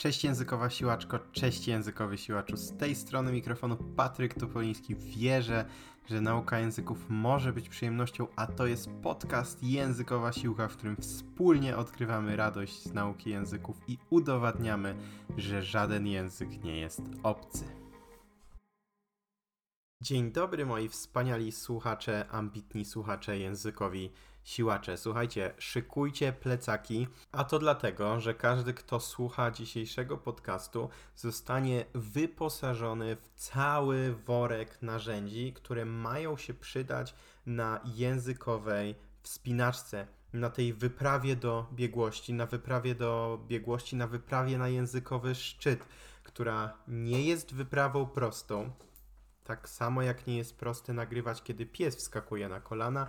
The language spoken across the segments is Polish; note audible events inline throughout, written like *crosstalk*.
Cześć językowa siłaczko, cześć językowy siłaczu. Z tej strony mikrofonu Patryk Topoliński. Wierzę, że nauka języków może być przyjemnością, a to jest podcast Językowa Siłka, w którym wspólnie odkrywamy radość z nauki języków i udowadniamy, że żaden język nie jest obcy. Dzień dobry moi wspaniali słuchacze, ambitni słuchacze językowi siłacze. Słuchajcie, szykujcie plecaki, a to dlatego, że każdy, kto słucha dzisiejszego podcastu, zostanie wyposażony w cały worek narzędzi, które mają się przydać na językowej wspinaczce. Na tej wyprawie do biegłości, na wyprawie do biegłości, na wyprawie na językowy szczyt, która nie jest wyprawą prostą, tak samo jak nie jest proste nagrywać, kiedy pies wskakuje na kolana.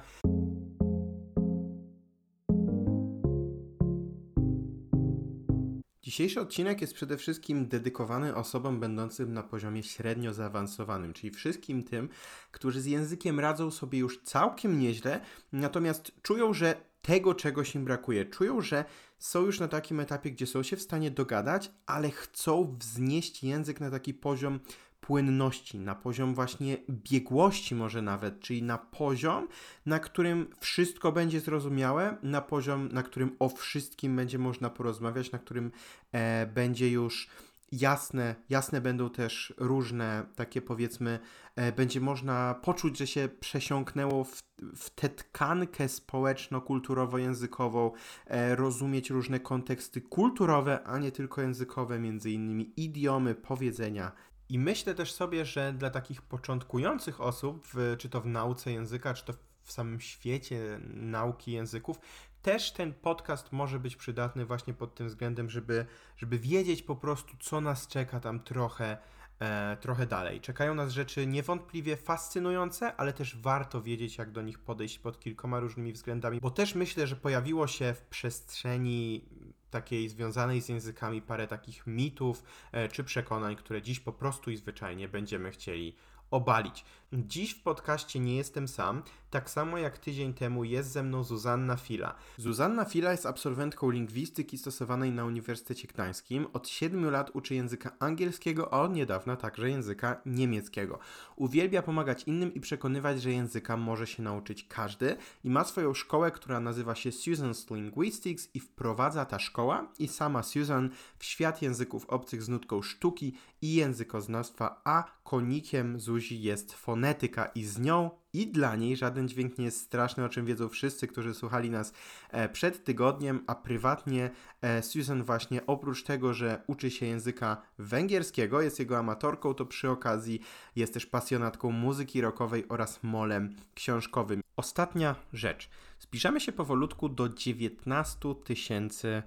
Dzisiejszy odcinek jest przede wszystkim dedykowany osobom będącym na poziomie średnio zaawansowanym, czyli wszystkim tym, którzy z językiem radzą sobie już całkiem nieźle, natomiast czują, że tego czegoś im brakuje. Czują, że są już na takim etapie, gdzie są się w stanie dogadać, ale chcą wznieść język na taki poziom płynności, na poziom właśnie biegłości, może nawet, czyli na poziom, na którym wszystko będzie zrozumiałe, na poziom, na którym o wszystkim będzie można porozmawiać, na którym e, będzie już jasne, jasne będą też różne takie powiedzmy, e, będzie można poczuć, że się przesiąknęło w, w tę tkankę społeczno-kulturowo-językową, e, rozumieć różne konteksty kulturowe, a nie tylko językowe, między innymi idiomy, powiedzenia i myślę też sobie, że dla takich początkujących osób, w, czy to w nauce języka, czy to w samym świecie nauki języków, też ten podcast może być przydatny właśnie pod tym względem, żeby, żeby wiedzieć po prostu, co nas czeka tam trochę, e, trochę dalej. Czekają nas rzeczy niewątpliwie fascynujące, ale też warto wiedzieć, jak do nich podejść pod kilkoma różnymi względami, bo też myślę, że pojawiło się w przestrzeni takiej związanej z językami parę takich mitów e, czy przekonań, które dziś po prostu i zwyczajnie będziemy chcieli obalić. Dziś w podcaście nie jestem sam, tak samo jak tydzień temu jest ze mną Zuzanna Fila. Zuzanna Fila jest absolwentką lingwistyki stosowanej na Uniwersytecie Gdańskim. Od 7 lat uczy języka angielskiego, a od niedawna także języka niemieckiego. Uwielbia pomagać innym i przekonywać, że języka może się nauczyć każdy i ma swoją szkołę, która nazywa się Susan's Linguistics i wprowadza ta szkoła i sama Susan w świat języków obcych z nutką sztuki i językoznawstwa, a konikiem Zuzi jest fonetyka i z nią i dla niej żaden dźwięk nie jest straszny, o czym wiedzą wszyscy, którzy słuchali nas e, przed tygodniem, a prywatnie e, Susan właśnie oprócz tego, że uczy się języka węgierskiego, jest jego amatorką, to przy okazji jest też pasjonatką muzyki rockowej oraz molem książkowym. Ostatnia rzecz. Zbliżamy się powolutku do 19 tysięcy E,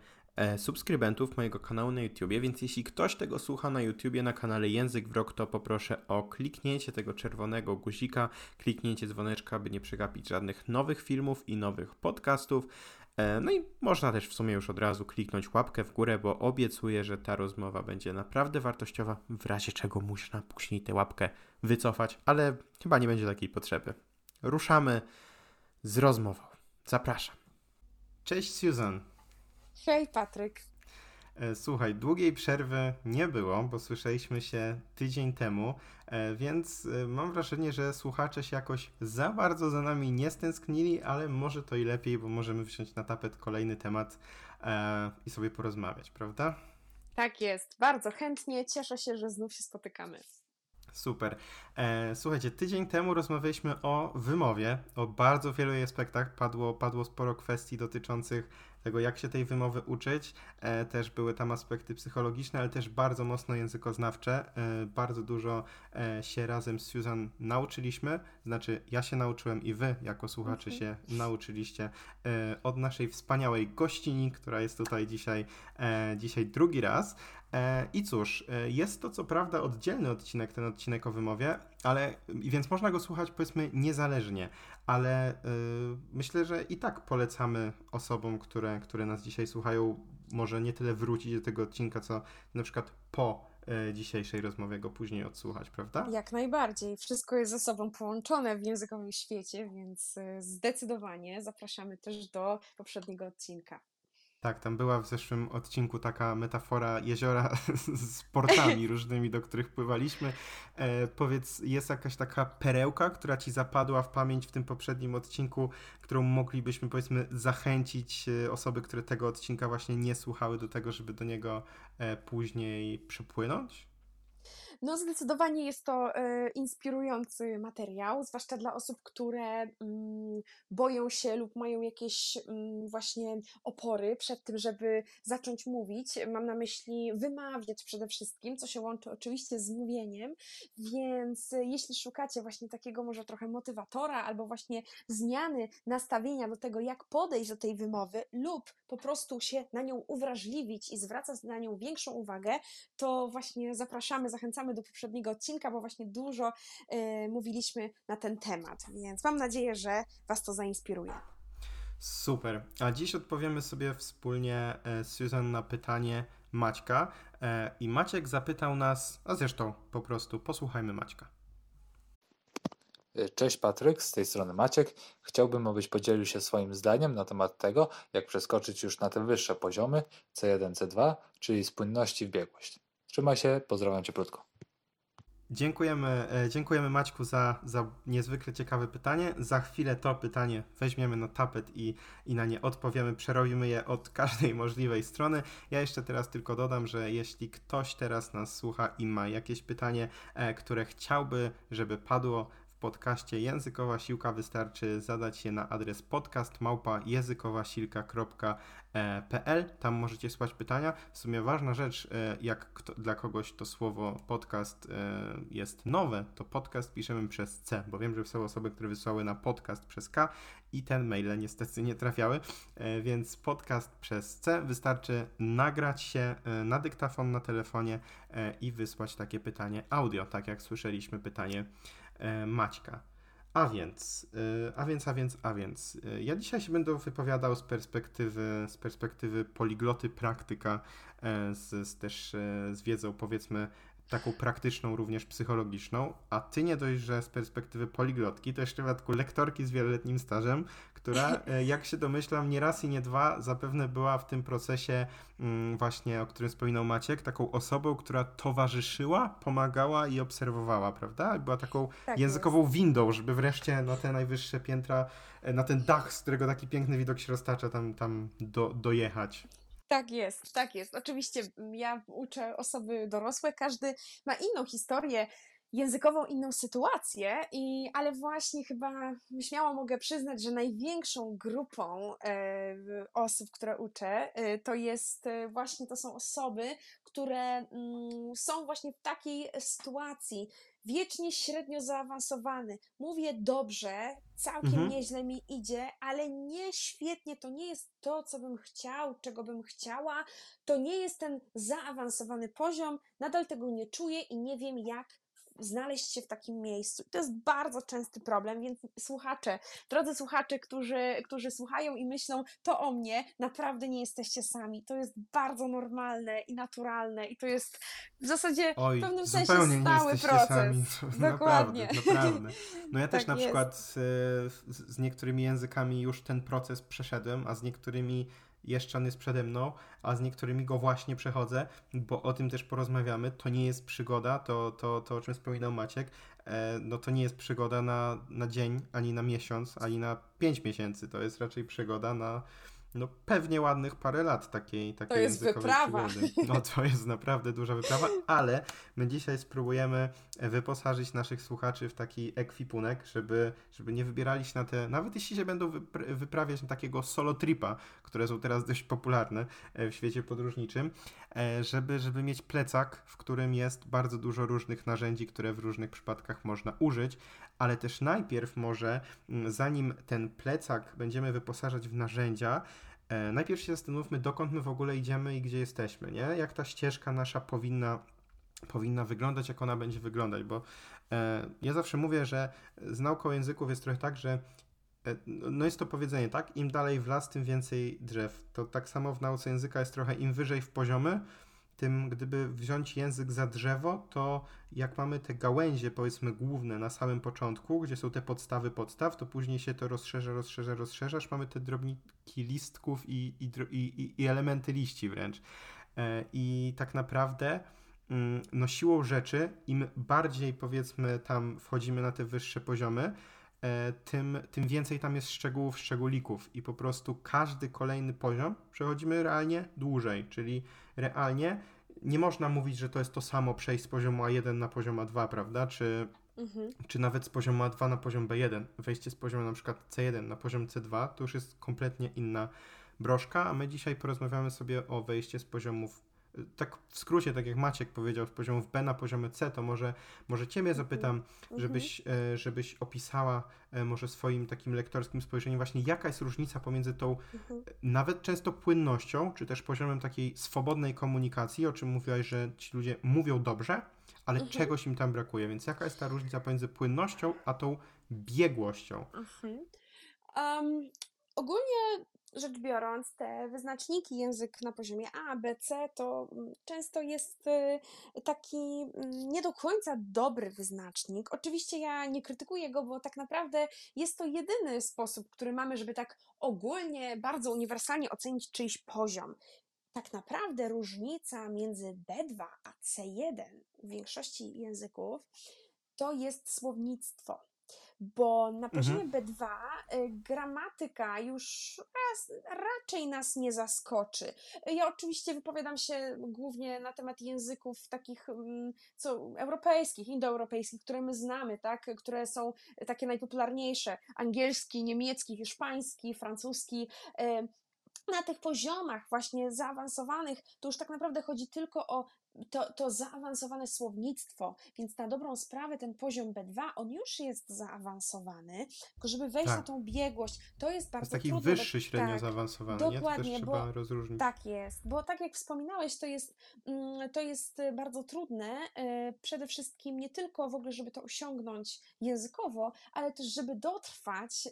subskrybentów mojego kanału na YouTubie, więc jeśli ktoś tego słucha na YouTubie na kanale Język w Rok, to poproszę o kliknięcie tego czerwonego guzika, kliknięcie dzwoneczka, aby nie przegapić żadnych nowych filmów i nowych podcastów. E, no i można też w sumie już od razu kliknąć łapkę w górę, bo obiecuję, że ta rozmowa będzie naprawdę wartościowa, w razie czego można później tę łapkę wycofać, ale chyba nie będzie takiej potrzeby. Ruszamy z rozmową. Zapraszam. Cześć Susan. Hej, Patryk. E, słuchaj, długiej przerwy nie było, bo słyszeliśmy się tydzień temu, e, więc e, mam wrażenie, że słuchacze się jakoś za bardzo za nami nie stęsknili, ale może to i lepiej, bo możemy wziąć na tapet kolejny temat i sobie porozmawiać, prawda? Tak jest, bardzo chętnie. Cieszę się, że znów się spotykamy. Super. słuchajcie, tydzień temu rozmawialiśmy o wymowie, o bardzo wielu jej aspektach. Padło, padło sporo kwestii dotyczących tego, jak się tej wymowy uczyć. E, też były tam aspekty psychologiczne, ale też bardzo mocno językoznawcze. E, bardzo dużo e, się razem z Susan nauczyliśmy. Znaczy, ja się nauczyłem i wy, jako słuchacze, okay. Mhm. się nauczyliście od naszej wspaniałej gościni, która jest tutaj dzisiaj, dzisiaj drugi raz. E, I cóż, jest to co prawda oddzielny odcinek, ten odcinek o wymowie, ale więc można go słuchać powiedzmy niezależnie, ale y, myślę, że i tak polecamy osobom, które, które nas dzisiaj słuchają, może nie tyle wrócić do tego odcinka, co na przykład po dzisiejszej rozmowie go później odsłuchać, prawda? Jak najbardziej. Wszystko jest ze sobą połączone w językowym świecie, więc zdecydowanie zapraszamy też do poprzedniego odcinka. Tak, tam była w zeszłym odcinku taka metafora jeziora *laughs* z portami *laughs* różnymi, do których pływaliśmy. E, powiedz, jest jakaś taka perełka, która ci zapadła w pamięć w tym poprzednim odcinku, którą moglibyśmy powiedzmy zachęcić e, osoby, które tego odcinka właśnie nie słuchały do tego, żeby do niego e, później przypłynąć? No, zdecydowanie jest to e, inspirujący materiał, zwłaszcza dla osób, które mm, boją się lub mają jakieś mm, właśnie opory przed tym, żeby zacząć mówić. Mam na myśli wymawiać przede wszystkim, co się łączy oczywiście z mówieniem, więc e, jeśli szukacie właśnie takiego może trochę motywatora albo właśnie zmiany nastawienia do tego, jak podejść do tej wymowy lub po prostu się na nią uwrażliwić i zwracać na nią większą uwagę, to właśnie zapraszamy, zachęcamy do poprzedniego odcinka, bo właśnie dużo y, mówiliśmy na ten temat, więc mam nadzieję, że Was to zainspiruje. Super. A dziś odpowiemy sobie wspólnie z Susan na pytanie Maćka. E, I Maciek zapytał nas, a zresztą po prostu posłuchajmy Maćka. Cześć Patryk, z tej strony Maciek. Chciałbym, abyś podzielił się swoim zdaniem na temat tego, jak przeskoczyć już na te wyższe poziomy C1, C2, czyli spójności w biegłość. Trzymaj się, pozdrawiam Cię krótko. Dziękujemy, e, dziękujemy Maćku za, za niezwykle ciekawe pytanie. Za chwilę to pytanie weźmiemy na tapet i, i na nie odpowiemy, przerobimy je od każdej *laughs* możliwej strony. Ja jeszcze teraz tylko dodam, że jeśli ktoś teraz nas słucha i ma jakieś pytanie, e, które chciałby, żeby padło podcaście Językowa Siłka wystarczy zadać je na adres podcast małpa.językowasilka.pl. Tam możecie słuchać pytania. W sumie ważna rzecz, e, jak kto, dla kogoś to słowo podcast e, jest nowe, to podcast piszemy przez C, bo wiem, że są osoby, które wysłały na podcast przez K i ten maile niestety nie trafiały, e, więc podcast przez C wystarczy nagrać się na dyktafon na telefonie i wysłać takie pytanie audio, tak jak słyszeliśmy pytanie E, Maćka. A więc, e, a więc, a więc, a więc. E, ja dzisiaj się będę wypowiadał z perspektywy, z perspektywy poligloty praktyka, z, z też z wiedzą powiedzmy taką praktyczną, również psychologiczną, a ty nie dość, że z perspektywy poliglotki, to jeszcze w dodatku lektorki z wieloletnim stażem, która, *laughs* e, jak się domyślam, nie raz i nie dwa zapewne była w tym procesie mm, właśnie, o którym wspominał Maciek, taką osobą, która towarzyszyła, pomagała i obserwowała, prawda? Była taką tak językową jest. windą, żeby wreszcie na te najwyższe piętra, e, na ten dach, z którego taki piękny widok się roztacza, tam, tam do, dojechać. Tak jest, tak jest. Oczywiście ja uczę osoby dorosłe, każdy ma inną historię językową, inną sytuację, i, ale właśnie chyba śmiało mogę przyznać, że największą grupą e, osób, które uczę, e, to jest e, właśnie, to są osoby, które mm, są właśnie w takiej sytuacji, wiecznie średnio zaawansowany. Mówię dobrze, całkiem mhm. nieźle mi idzie, ale nie świetnie, to nie jest to, co bym chciał, czego bym chciała, to nie jest ten zaawansowany poziom, nadal tego nie czuję i nie wiem, jak znaleźć się w takim miejscu. To jest bardzo częsty problem, więc słuchacze, drodzy słuchacze, którzy, którzy słuchają i myślą, to o mnie, naprawdę nie jesteście sami. To jest bardzo normalne i naturalne i to jest w zasadzie Oj, w pewnym sensie stały proces. Sami. *laughs* Dokładnie. Naprawdę, naprawdę. No ja *laughs* też tak na jest. przykład z, z niektórymi językami już ten proces przeszedłem, a z niektórymi jeszcze on jest przede mną, a z niektórymi go właśnie przechodzę, bo o tym też porozmawiamy. To nie jest przygoda, to, to, to o czym wspominał Maciek, e, no to nie jest przygoda na, na dzień, ani na miesiąc, ani na pięć miesięcy. To jest raczej przygoda na no pewnie ładnych parę lat takiej, takiej to jest wyprawa. przygody. No to jest naprawdę duża wyprawa, ale my dzisiaj spróbujemy wyposażyć naszych słuchaczy w taki ekwipunek, żeby, żeby nie wybierali się na te, nawet jeśli się będą wyprawiać na takiego solo tripa, które są teraz dość popularne e, w świecie podróżniczym, e, żeby, żeby mieć plecak, w którym jest bardzo dużo różnych narzędzi, które w różnych przypadkach można użyć, ale też najpierw może, mm, zanim ten plecak będziemy wyposażać w narzędzia, e, najpierw się zastanówmy, dokąd my w ogóle idziemy i gdzie jesteśmy, nie? Jak ta ścieżka nasza powinna powinna wyglądać, jak ona będzie wyglądać, bo e, ja zawsze mówię, że z nauką języków jest trochę tak, że e, no jest to powiedzenie, tak? Im dalej w las, tym więcej drzew. To tak samo w nauce języka jest trochę im wyżej w poziomy, tym, gdyby wziąć język za drzewo, to jak mamy te gałęzie, powiedzmy, główne na samym początku, gdzie są te podstawy podstaw, to później się to rozszerza, rozszerza, rozszerza, aż mamy te drobniki listków i, i, i, i elementy liści wręcz. E, I tak naprawdę mm, no siłą rzeczy, im bardziej powiedzmy tam wchodzimy na te wyższe poziomy, e, tym, tym więcej tam jest szczegółów, szczególików i po prostu każdy kolejny poziom przechodzimy realnie dłużej, czyli realnie nie można mówić, że to jest to samo przejść z poziomu A1 na poziom A2, prawda? Czy, mhm. czy nawet z poziomu A2 na poziom B1. Wejście z poziomu na przykład C1 na poziom C2 to już jest kompletnie inna broszka, a my dzisiaj porozmawiamy sobie o wejście z poziomów tak w skrócie, tak jak Maciek powiedział, z poziomów B na poziomy C, to może, może Ciebie mhm. zapytam, mhm. żebyś, e, żebyś opisała e, może swoim takim lektorskim spojrzeniem właśnie, jaka jest różnica pomiędzy tą mhm. nawet często płynnością, czy też poziomem takiej swobodnej komunikacji, o czym mówiłaś, że ci ludzie mówią dobrze, ale mhm. czegoś im tam brakuje, więc jaka jest ta różnica pomiędzy płynnością, a tą biegłością? Um, ogólnie rzecz biorąc, te wyznaczniki język na poziomie A, B, C to mm, często jest y, taki mm, nie do końca dobry wyznacznik. Oczywiście ja nie krytykuję go, bo tak naprawdę jest to jedyny sposób, który mamy, żeby tak ogólnie, bardzo uniwersalnie ocenić czyjś poziom. Tak naprawdę różnica między B2 a C1 w większości języków to jest słownictwo bo na poziomie mhm. B2 y, gramatyka już raz, raczej nas nie zaskoczy. Ja oczywiście wypowiadam się głównie na temat języków takich mm, co europejskich, indoeuropejskich, które my znamy, tak, które są takie najpopularniejsze. Angielski, niemiecki, hiszpański, francuski. Y, na tych poziomach właśnie zaawansowanych, to już tak naprawdę chodzi tylko o to, to zaawansowane słownictwo, więc na dobrą sprawę ten poziom B2, on już jest zaawansowany, tylko żeby wejść tak. na tą biegłość, to jest bardzo to jest taki trudne. wyższy średnio tak, zaawansowany, dokładnie, nie? To trzeba rozróżnić. Tak jest, bo tak jak wspominałeś, to jest, mm, to jest bardzo trudne, e, przede wszystkim nie tylko w ogóle, żeby to osiągnąć językowo, ale też, żeby dotrwać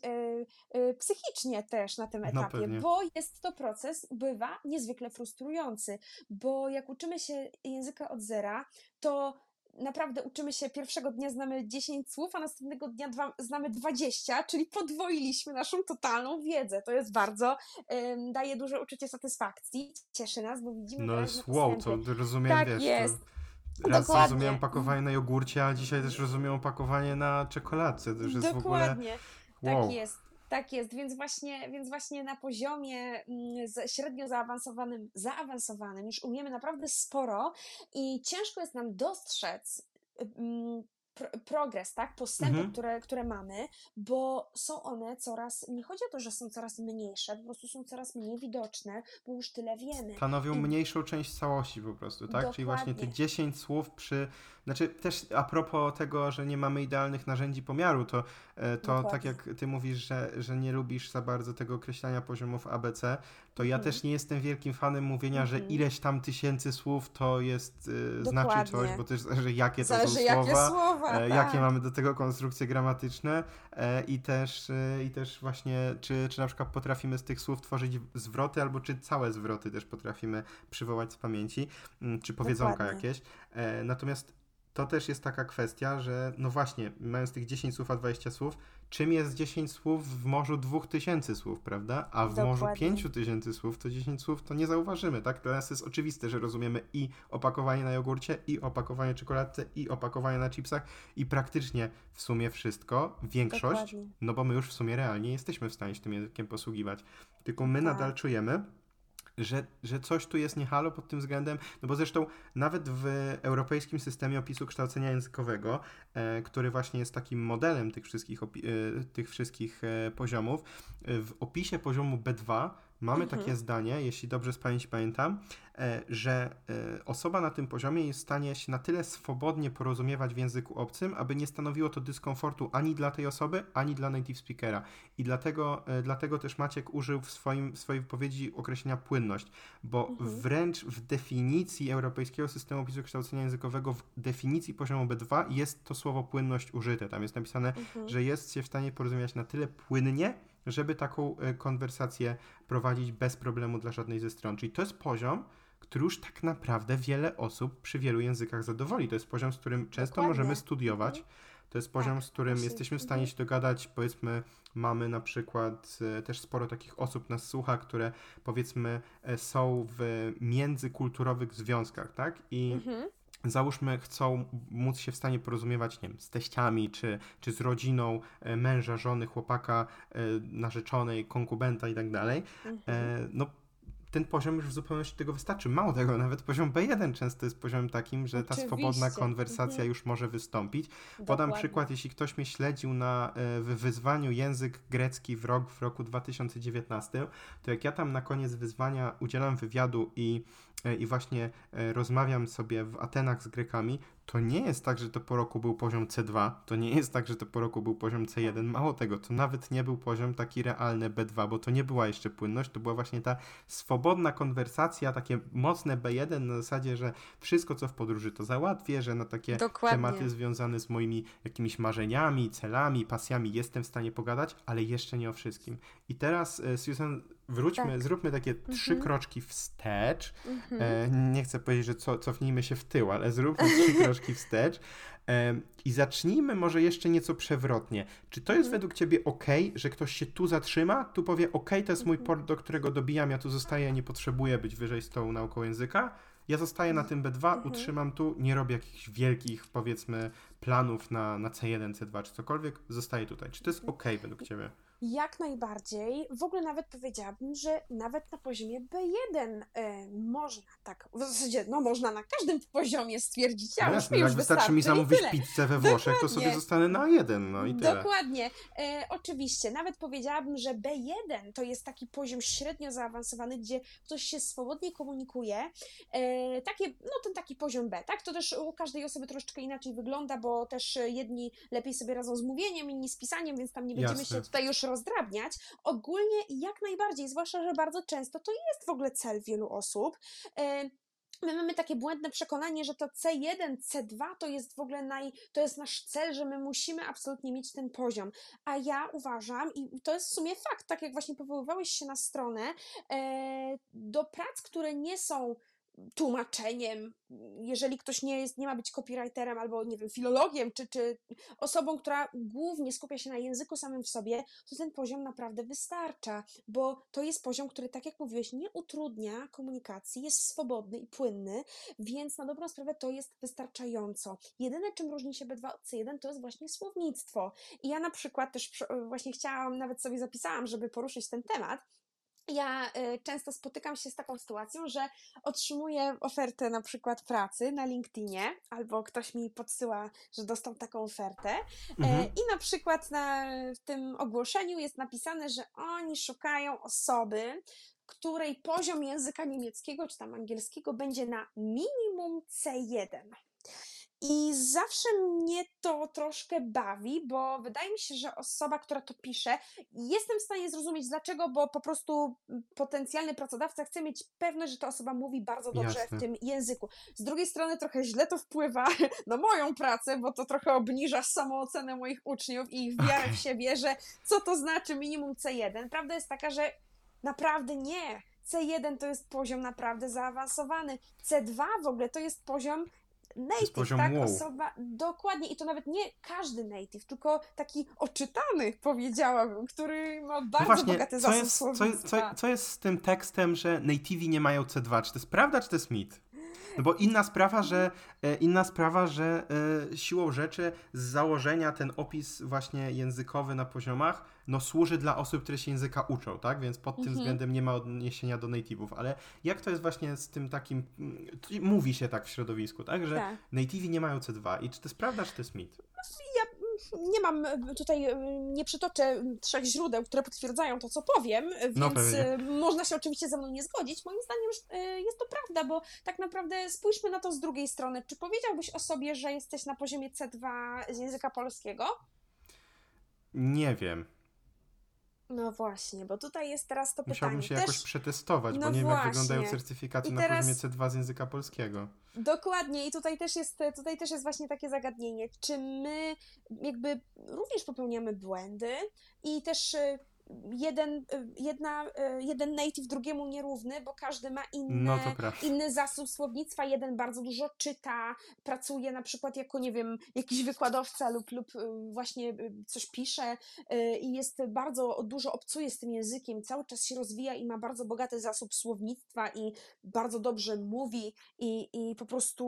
e, psychicznie też na tym no etapie, no bo jest to proces, bywa niezwykle frustrujący, bo jak uczymy się języka od zera, to naprawdę uczymy się pierwszego dnia znamy 10 słów, a następnego dnia dwa, znamy 20, czyli podwoiliśmy naszą totalną wiedzę. To jest bardzo, ym, daje duże uczucie satysfakcji, cieszy nas, bo widzimy No jest wow, to rozumiem, tak wiesz, jest. To... Raz Dokładnie. rozumiałem opakowanie na jogurcie, a dzisiaj też rozumiem opakowanie na czekoladce. To już jest Dokładnie. w ogóle... Wow. Tak jest. Tak jest, więc właśnie, więc właśnie na poziomie mm, średnio zaawansowanym, zaawansowanym już umiemy naprawdę sporo i ciężko jest nam dostrzec mm, progres, tak, postępy, mhm. które, które mamy, bo są one coraz, nie chodzi o to, że są coraz mniejsze, po prostu są coraz mniej widoczne, bo już tyle wiemy. Stanowią mniejszą część całości po prostu, tak? Dokładnie. Czyli właśnie te 10 słów przy znaczy też a propos tego, że nie mamy idealnych narzędzi pomiaru, to, e, to tak jak ty mówisz, że, że nie lubisz za bardzo tego określania poziomów ABC, to ja mhm. też nie jestem wielkim fanem mówienia, że mhm. ileś tam tysięcy słów to jest, y, znaczy coś, bo też zależy jakie to zależy, są jakie słowa, słowa e, tak. jakie mamy do tego konstrukcje gramatyczne e, i też, i też właśnie, czy, czy na przykład potrafimy z tych słów tworzyć zwroty, albo czy całe zwroty też potrafimy przywołać z pamięci, mm, czy powiedzonka Dokładnie. jakieś. Natomiast to też jest taka kwestia, że no właśnie, mając tych 10 słów a 20 słów, czym jest 10 słów w morzu 2000 słów, prawda? A w Dokładnie. morzu 5000 słów to 10 słów to nie zauważymy, tak? Dla nas jest oczywiste, że rozumiemy i opakowanie na jogurcie, i opakowanie czekoladce, i opakowanie na chipsach i praktycznie w sumie wszystko, większość, Dokładnie. no bo my już w sumie realnie jesteśmy w stanie się tym językiem posługiwać. Tylko my tak. nadal czujemy, że, że coś tu jest niehalo pod tym względem, no bo zresztą nawet w europejskim systemie opisu kształcenia językowego, e, który właśnie jest takim modelem tych wszystkich, e, tych wszystkich e, poziomów, e, w opisie poziomu B2 mamy mhm. takie zdanie, jeśli dobrze z pamięci pamiętam, e, że e, osoba na tym poziomie jest w stanie się na tyle swobodnie porozumiewać w języku obcym, aby nie stanowiło to dyskomfortu ani dla tej osoby, ani dla native speakera. I dlatego, e, dlatego też Maciek użył w, swoim, w swojej wypowiedzi określenia płynność, bo mhm. wręcz w definicji Europejskiego Systemu Opisu Kształcenia Językowego, w definicji poziomu B2 jest to słowo płynność użyte. Tam jest napisane, mhm. że jest się w stanie porozumiewać na tyle płynnie, żeby taką konwersację prowadzić bez problemu dla żadnej ze stron. Czyli to jest poziom, który już tak naprawdę wiele osób przy wielu językach zadowoli. To jest poziom, z którym często Dokładnie. możemy studiować. Mhm. To jest poziom, Tak, z którym właśnie. jesteśmy w stanie Mhm. się dogadać. Powiedzmy, mamy na przykład e, też sporo takich osób nas słucha, które powiedzmy e, są w międzykulturowych związkach, tak? I Mhm. Załóżmy, chcą móc się w stanie porozumiewać, nie wiem, z teściami, czy, czy z rodziną e, męża, żony, chłopaka, e, narzeczonej, konkubenta i tak dalej, Mhm. e, no ten poziom już w zupełności tego wystarczy. Mało tego, nawet poziom B1 często jest poziomem takim, że ta swobodna Oczywiście. konwersacja Mhm. już może wystąpić. Podam Dokładnie. przykład, jeśli ktoś mnie śledził na e, w wyzwaniu język grecki w rok w roku 2019, to jak ja tam na koniec wyzwania udzielam wywiadu i, e, i właśnie e, rozmawiam sobie w Atenach z Grekami, to nie jest tak, że to po roku był poziom C2, to nie jest tak, że to po roku był poziom C1. Mało tego, to nawet nie był poziom taki realny B2, bo to nie była jeszcze płynność, to była właśnie ta swobodna konwersacja, takie mocne B1 na zasadzie, że wszystko co w podróży to załatwię, że na takie Dokładnie. tematy związane z moimi jakimiś marzeniami, celami, pasjami jestem w stanie pogadać, ale jeszcze nie o wszystkim. I teraz, e, Susan, wróćmy, Tak. zróbmy takie trzy Mhm. kroczki wstecz. Mhm. E, nie chcę powiedzieć, że co, cofnijmy się w tył, ale zróbmy trzy *laughs* kroczki wstecz. E, I zacznijmy może jeszcze nieco przewrotnie. Czy to jest Mhm. według Ciebie ok, że ktoś się tu zatrzyma, tu powie, ok, to jest mój port, do którego dobijam, ja tu zostaję, nie potrzebuję być wyżej z tą nauką języka. Ja zostaję na tym B2, Mhm. utrzymam tu, nie robię jakichś wielkich, powiedzmy, planów na, na C1, C2 czy cokolwiek, zostaję tutaj. Czy to jest ok według Ciebie? Jak najbardziej. W ogóle nawet powiedziałabym, że nawet na poziomie B1 e, można tak, w zasadzie, no można na każdym poziomie stwierdzić, ja No jasne, już jak wystarczy mi zamówić pizzę we Włoszech, to sobie Dokładnie. zostanę na A1, no i tyle. Dokładnie. E, oczywiście, nawet powiedziałabym, że B1 to jest taki poziom średnio zaawansowany, gdzie ktoś się swobodnie komunikuje. E, takie, no ten taki poziom B, tak? To też u każdej osoby troszeczkę inaczej wygląda, bo też jedni lepiej sobie radzą z mówieniem, inni z pisaniem, więc tam nie będziemy Jasne. się tutaj już rozdrabniać. Ogólnie jak najbardziej, zwłaszcza, że bardzo często to jest w ogóle cel wielu osób. E, My mamy takie błędne przekonanie, że to C1, C2 to jest w ogóle naj, to jest nasz cel, że my musimy absolutnie mieć ten poziom. A ja uważam, i to jest w sumie fakt, tak jak właśnie powoływałeś się na stronę, e, do prac, które nie są tłumaczeniem, jeżeli ktoś nie, jest, nie ma być copywriterem albo, nie wiem, filologiem, czy, czy osobą, która głównie skupia się na języku samym w sobie, to ten poziom naprawdę wystarcza, bo to jest poziom, który, tak jak mówiłeś, nie utrudnia komunikacji, jest swobodny i płynny, więc na dobrą sprawę to jest wystarczająco. Jedyne, czym różni się B2 od C1, to jest właśnie słownictwo. I ja na przykład też przy- właśnie chciałam, nawet sobie zapisałam, żeby poruszyć ten temat, ja y, często spotykam się z taką sytuacją, że otrzymuję ofertę na przykład pracy na LinkedInie, albo ktoś mi podsyła, że dostał taką ofertę. E, Mhm. I na przykład na, w tym ogłoszeniu jest napisane, że oni szukają osoby, której poziom języka niemieckiego czy tam angielskiego będzie na minimum C1. I zawsze mnie to troszkę bawi, bo wydaje mi się, że osoba, która to pisze, jestem w stanie zrozumieć dlaczego, bo po prostu potencjalny pracodawca chce mieć pewność, że ta osoba mówi bardzo dobrze Jasne. w tym języku. Z drugiej strony trochę źle to wpływa *laughs* na moją pracę, bo to trochę obniża samoocenę moich uczniów i ich wiarę Okej. w siebie, że co to znaczy minimum C1. Prawda jest taka, że naprawdę nie. C1 to jest poziom naprawdę zaawansowany. C2 w ogóle to jest poziom native, tak? wow. Osoba, dokładnie. I to nawet nie każdy native, tylko taki oczytany, powiedziałabym, który ma bardzo No właśnie, bogaty co jest, co, słownictwa. co, co jest z tym tekstem, że nativi nie mają C2? Czy to jest prawda, czy to jest mit? No bo inna sprawa, że, e, inna sprawa, że e, siłą rzeczy z założenia ten opis właśnie językowy na poziomach no służy dla osób, które się języka uczą, tak? Więc pod tym Mhm. względem nie ma odniesienia do native'ów. Ale jak to jest właśnie z tym takim, mm, mówi się tak w środowisku, tak? Że Tak. nativi nie mają C2 i czy to jest prawda, czy to jest mit? Ja mm, nie mam e, tutaj, e, nie przytoczę mm, trzech źródeł, które potwierdzają to, co powiem, e, No więc e, można się oczywiście ze mną nie zgodzić. Moim zdaniem jest to prawda, bo tak naprawdę spójrzmy na to z drugiej strony. Czy powiedziałbyś o sobie, że jesteś na poziomie C2 z języka polskiego? Nie wiem. No właśnie, bo tutaj jest teraz to Musiałbym pytanie. się Też jakoś przetestować, bo no nie wiem, jak wyglądają certyfikaty I na teraz- poziomie C2 z języka polskiego. Dokładnie, i tutaj też, jest, tutaj też jest właśnie takie zagadnienie, czy my jakby również popełniamy błędy i też jeden, y, jedna, y, jeden native drugiemu nierówny, bo każdy ma inne, No inny zasób słownictwa. Jeden bardzo dużo czyta, pracuje na przykład jako, nie wiem, jakiś wykładowca lub, lub y, właśnie coś pisze i jest bardzo dużo obcuje z tym językiem, cały czas się rozwija i ma bardzo bogaty zasób słownictwa i bardzo dobrze mówi i, i po prostu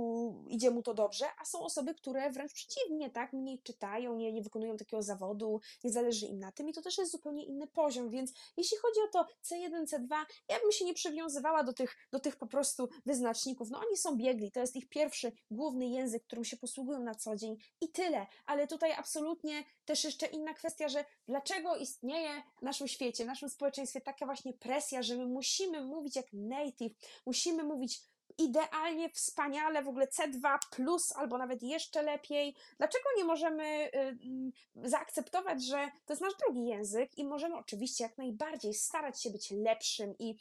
idzie mu to dobrze, a są osoby, które wręcz przeciwnie, tak, mniej czytają, nie, nie wykonują takiego zawodu, nie zależy im na tym i to też jest zupełnie inny poziom, więc jeśli chodzi o to C1, C2, ja bym się nie przywiązywała do tych, do tych po prostu wyznaczników, no oni są biegli, to jest ich pierwszy, główny język, którym się posługują na co dzień i tyle, ale tutaj absolutnie też jeszcze inna kwestia, że dlaczego istnieje w naszym świecie, w naszym społeczeństwie taka właśnie presja, że my musimy mówić jak native, musimy mówić idealnie, wspaniale, w ogóle C2 plus albo nawet jeszcze lepiej. Dlaczego nie możemy y, mm, zaakceptować, że to jest nasz drugi język i możemy oczywiście jak najbardziej starać się być lepszym i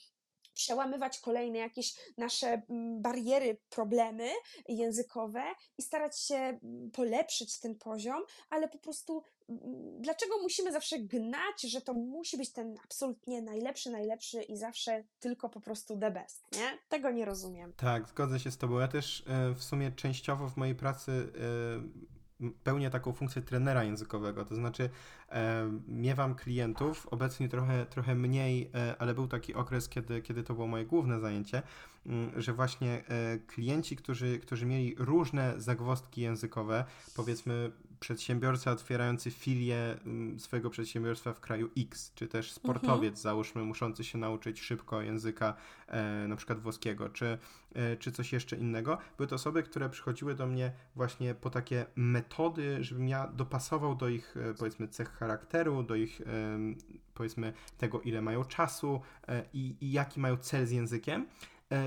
przełamywać kolejne jakieś nasze mm, bariery, problemy językowe i starać się mm, polepszyć ten poziom, ale po prostu mm, dlaczego musimy zawsze gnać, że to musi być ten absolutnie najlepszy, najlepszy i zawsze tylko po prostu the best, nie? Tego nie rozumiem. Tak, zgodzę się z Tobą. Ja też e, w sumie częściowo w mojej pracy e, pełnię taką funkcję trenera językowego, to znaczy e, miewam klientów, obecnie trochę, trochę mniej, e, ale był taki okres, kiedy, kiedy to było moje główne zajęcie, m, że właśnie e, klienci, którzy, którzy mieli różne zagwozdki językowe, powiedzmy przedsiębiorca otwierający filię m, swojego przedsiębiorstwa w kraju X, czy też sportowiec, załóżmy, muszący się nauczyć szybko języka e, na przykład włoskiego, czy, e, czy coś jeszcze innego. Były to osoby, które przychodziły do mnie właśnie po takie metody, żebym ja dopasował do ich, e, powiedzmy, cech charakteru, do ich, powiedzmy, tego, ile mają czasu e, i, i jaki mają cel z językiem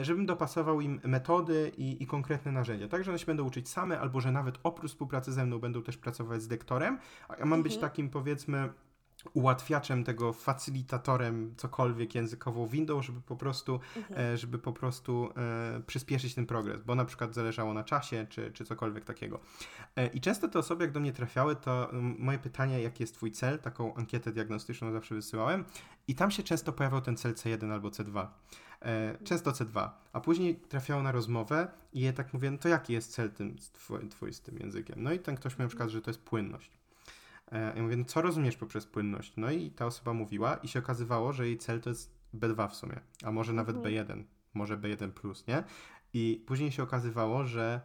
żebym dopasował im metody i, i konkretne narzędzia. Tak, że one się będą uczyć same, albo że nawet oprócz współpracy ze mną będą też pracować z lektorem, a ja mam być Mhm. takim, powiedzmy, ułatwiaczem tego, facylitatorem, cokolwiek językową windą, żeby po prostu, Mhm. e, żeby po prostu e, przyspieszyć ten progres, bo na przykład zależało na czasie, czy, czy cokolwiek takiego. E, I często te osoby, jak do mnie trafiały, to moje pytanie, jaki jest twój cel, taką ankietę diagnostyczną zawsze wysyłałem i tam się często pojawiał ten cel C1 albo C2. E, Często C2, a później trafiało na rozmowę i ja tak mówię, no to jaki jest cel tym, twój, twój z tym językiem? No i ten ktoś mi na przykład, że to jest płynność. E, Ja mówię, no co rozumiesz poprzez płynność? No i ta osoba mówiła i się okazywało, że jej cel to jest B2 w sumie, a może nawet Mhm. B1, może B1+, plus, nie? I później się okazywało, że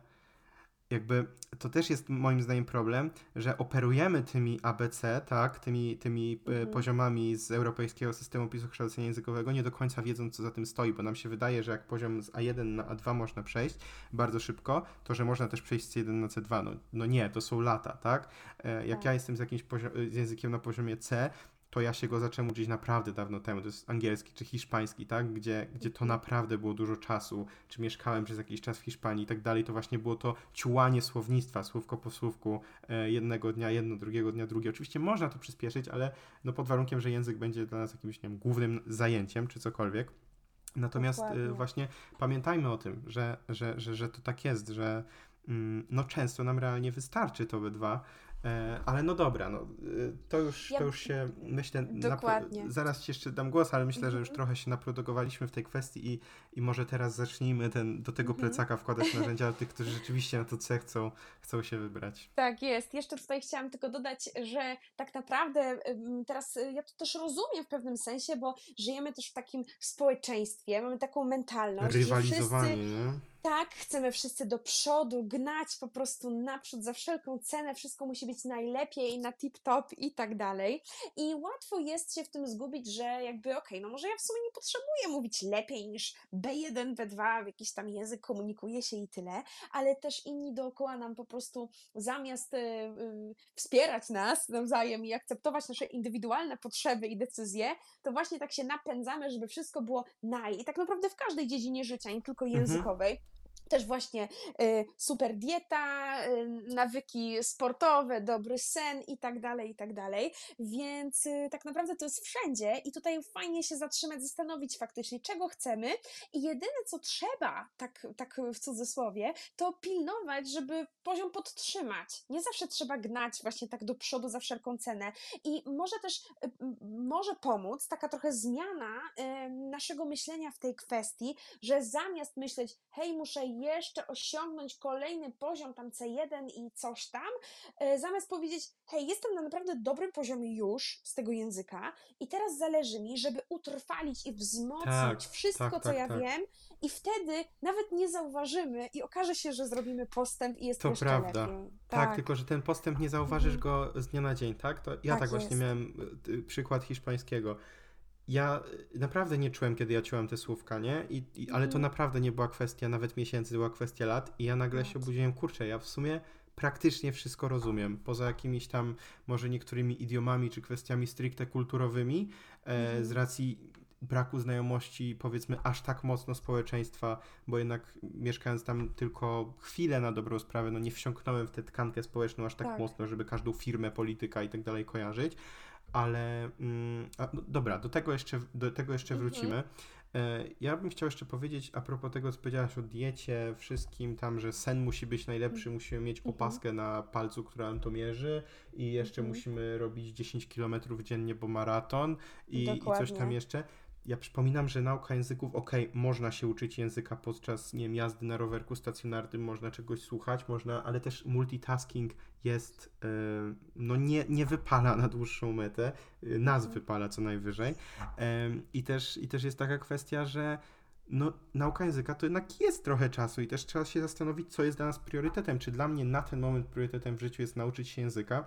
jakby to też jest moim zdaniem problem, że operujemy tymi ABC, tak, tymi, tymi e, Mhm. poziomami z europejskiego systemu opisu kształcenia językowego, nie do końca wiedząc, co za tym stoi, bo nam się wydaje, że jak poziom z A1 na A2 można przejść bardzo szybko, to że można też przejść z C1 na C2. No, no nie, to są lata, tak? E, Jak Tak. ja jestem z jakimś z językiem na poziomie C, to ja się go zacząłem uczyć naprawdę dawno temu. To jest angielski czy hiszpański, tak? Gdzie, gdzie to Mhm. naprawdę było dużo czasu, czy mieszkałem przez jakiś czas w Hiszpanii i tak dalej, to właśnie było to ciułanie słownictwa, słówko po słówku, e, jednego dnia jedno, drugiego dnia drugie. Oczywiście można to przyspieszyć, ale no pod warunkiem, że język będzie dla nas jakimś, nie wiem, głównym zajęciem, czy cokolwiek. Natomiast e, Dokładnie. właśnie pamiętajmy o tym, że, że, że, że to tak jest, że mm, no często nam realnie wystarczy to obydwa, e, ale no dobra, no, e, to, już, Ja- to już się myślę, napro- Dokładnie. zaraz Ci jeszcze dam głos, ale myślę, że już Mhm. trochę się naprodukowaliśmy w tej kwestii i, i może teraz zacznijmy ten, do tego Mhm. plecaka wkładać *laughs* narzędzia tych, którzy rzeczywiście na to C chcą, chcą się wybrać. Tak jest. Jeszcze tutaj chciałam tylko dodać, że tak naprawdę teraz y, ja to też rozumiem w pewnym sensie, bo żyjemy też w takim społeczeństwie, mamy taką mentalność, że Rywalizowanie, wszyscy nie? Tak, chcemy wszyscy do przodu, gnać po prostu naprzód za wszelką cenę, wszystko musi być najlepiej, na tip-top i tak dalej. I łatwo jest się w tym zgubić, że jakby okej, no może ja w sumie nie potrzebuję mówić lepiej niż B1, B2, w jakiś tam język komunikuje się i tyle, ale też inni dookoła nam po prostu zamiast y, y, wspierać nas nawzajem i akceptować nasze indywidualne potrzeby i decyzje, to właśnie tak się napędzamy, żeby wszystko było naj. I tak naprawdę w każdej dziedzinie życia, nie tylko Mhm. Też właśnie y, super dieta, y, nawyki sportowe, dobry sen i tak dalej, i tak dalej. Więc y, tak naprawdę to jest wszędzie i tutaj fajnie się zatrzymać, zastanowić faktycznie, czego chcemy i jedyne, co trzeba, tak, tak w cudzysłowie, to pilnować, żeby poziom podtrzymać. Nie zawsze trzeba gnać właśnie tak do przodu za wszelką cenę i może też, może pomóc taka trochę zmiana naszego myślenia w tej kwestii, że zamiast myśleć, hej, muszę jeszcze osiągnąć kolejny poziom tam C1 i coś tam, e, zamiast powiedzieć, hej, jestem na naprawdę dobrym poziomie już z tego języka i teraz zależy mi, żeby utrwalić i wzmocnić tak, wszystko, tak, co tak, ja tak. wiem i wtedy nawet nie zauważymy i okaże się, że zrobimy postęp i jest to jeszcze prawda. lepiej. Tak. tak. tylko że ten postęp nie zauważysz mhm. go z dnia na dzień, tak? To ja tak, tak właśnie miałem y, przykład hiszpańskiego ja y, naprawdę nie czułem, kiedy ja ciąłem te słówka, nie? I, i ale to mhm. naprawdę nie była kwestia nawet miesięcy, była kwestia lat i ja nagle się obudziłem, kurczę, ja w sumie praktycznie wszystko rozumiem, poza jakimiś tam może niektórymi idiomami czy kwestiami stricte kulturowymi, e, z mhm. racji braku znajomości, powiedzmy, aż tak mocno społeczeństwa, bo jednak mieszkając tam tylko chwilę na dobrą sprawę, no nie wsiąknąłem w tę tkankę społeczną aż tak, tak. mocno, żeby każdą firmę, polityka i tak dalej kojarzyć, ale mm, a, no, dobra, do tego jeszcze, do tego jeszcze mhm. wrócimy. E, ja bym chciał jeszcze powiedzieć a propos tego, co powiedziałaś o diecie, wszystkim tam, że sen musi być najlepszy, mhm. musimy mieć mhm. opaskę na palcu, która nam to mierzy i jeszcze musimy robić 10 km dziennie, bo maraton i, i coś tam jeszcze ja przypominam, że nauka języków, ok, można się uczyć języka podczas, nie wiem, jazdy na rowerku stacjonarnym, można czegoś słuchać, można, ale też multitasking jest, yy, no nie, nie wypala na dłuższą metę, yy, nas mhm. wypala co najwyżej. Yy, i, też, I też jest taka kwestia, że no, nauka języka to jednak jest trochę czasu i też trzeba się zastanowić, co jest dla nas priorytetem. Czy dla mnie na ten moment priorytetem w życiu jest nauczyć się języka,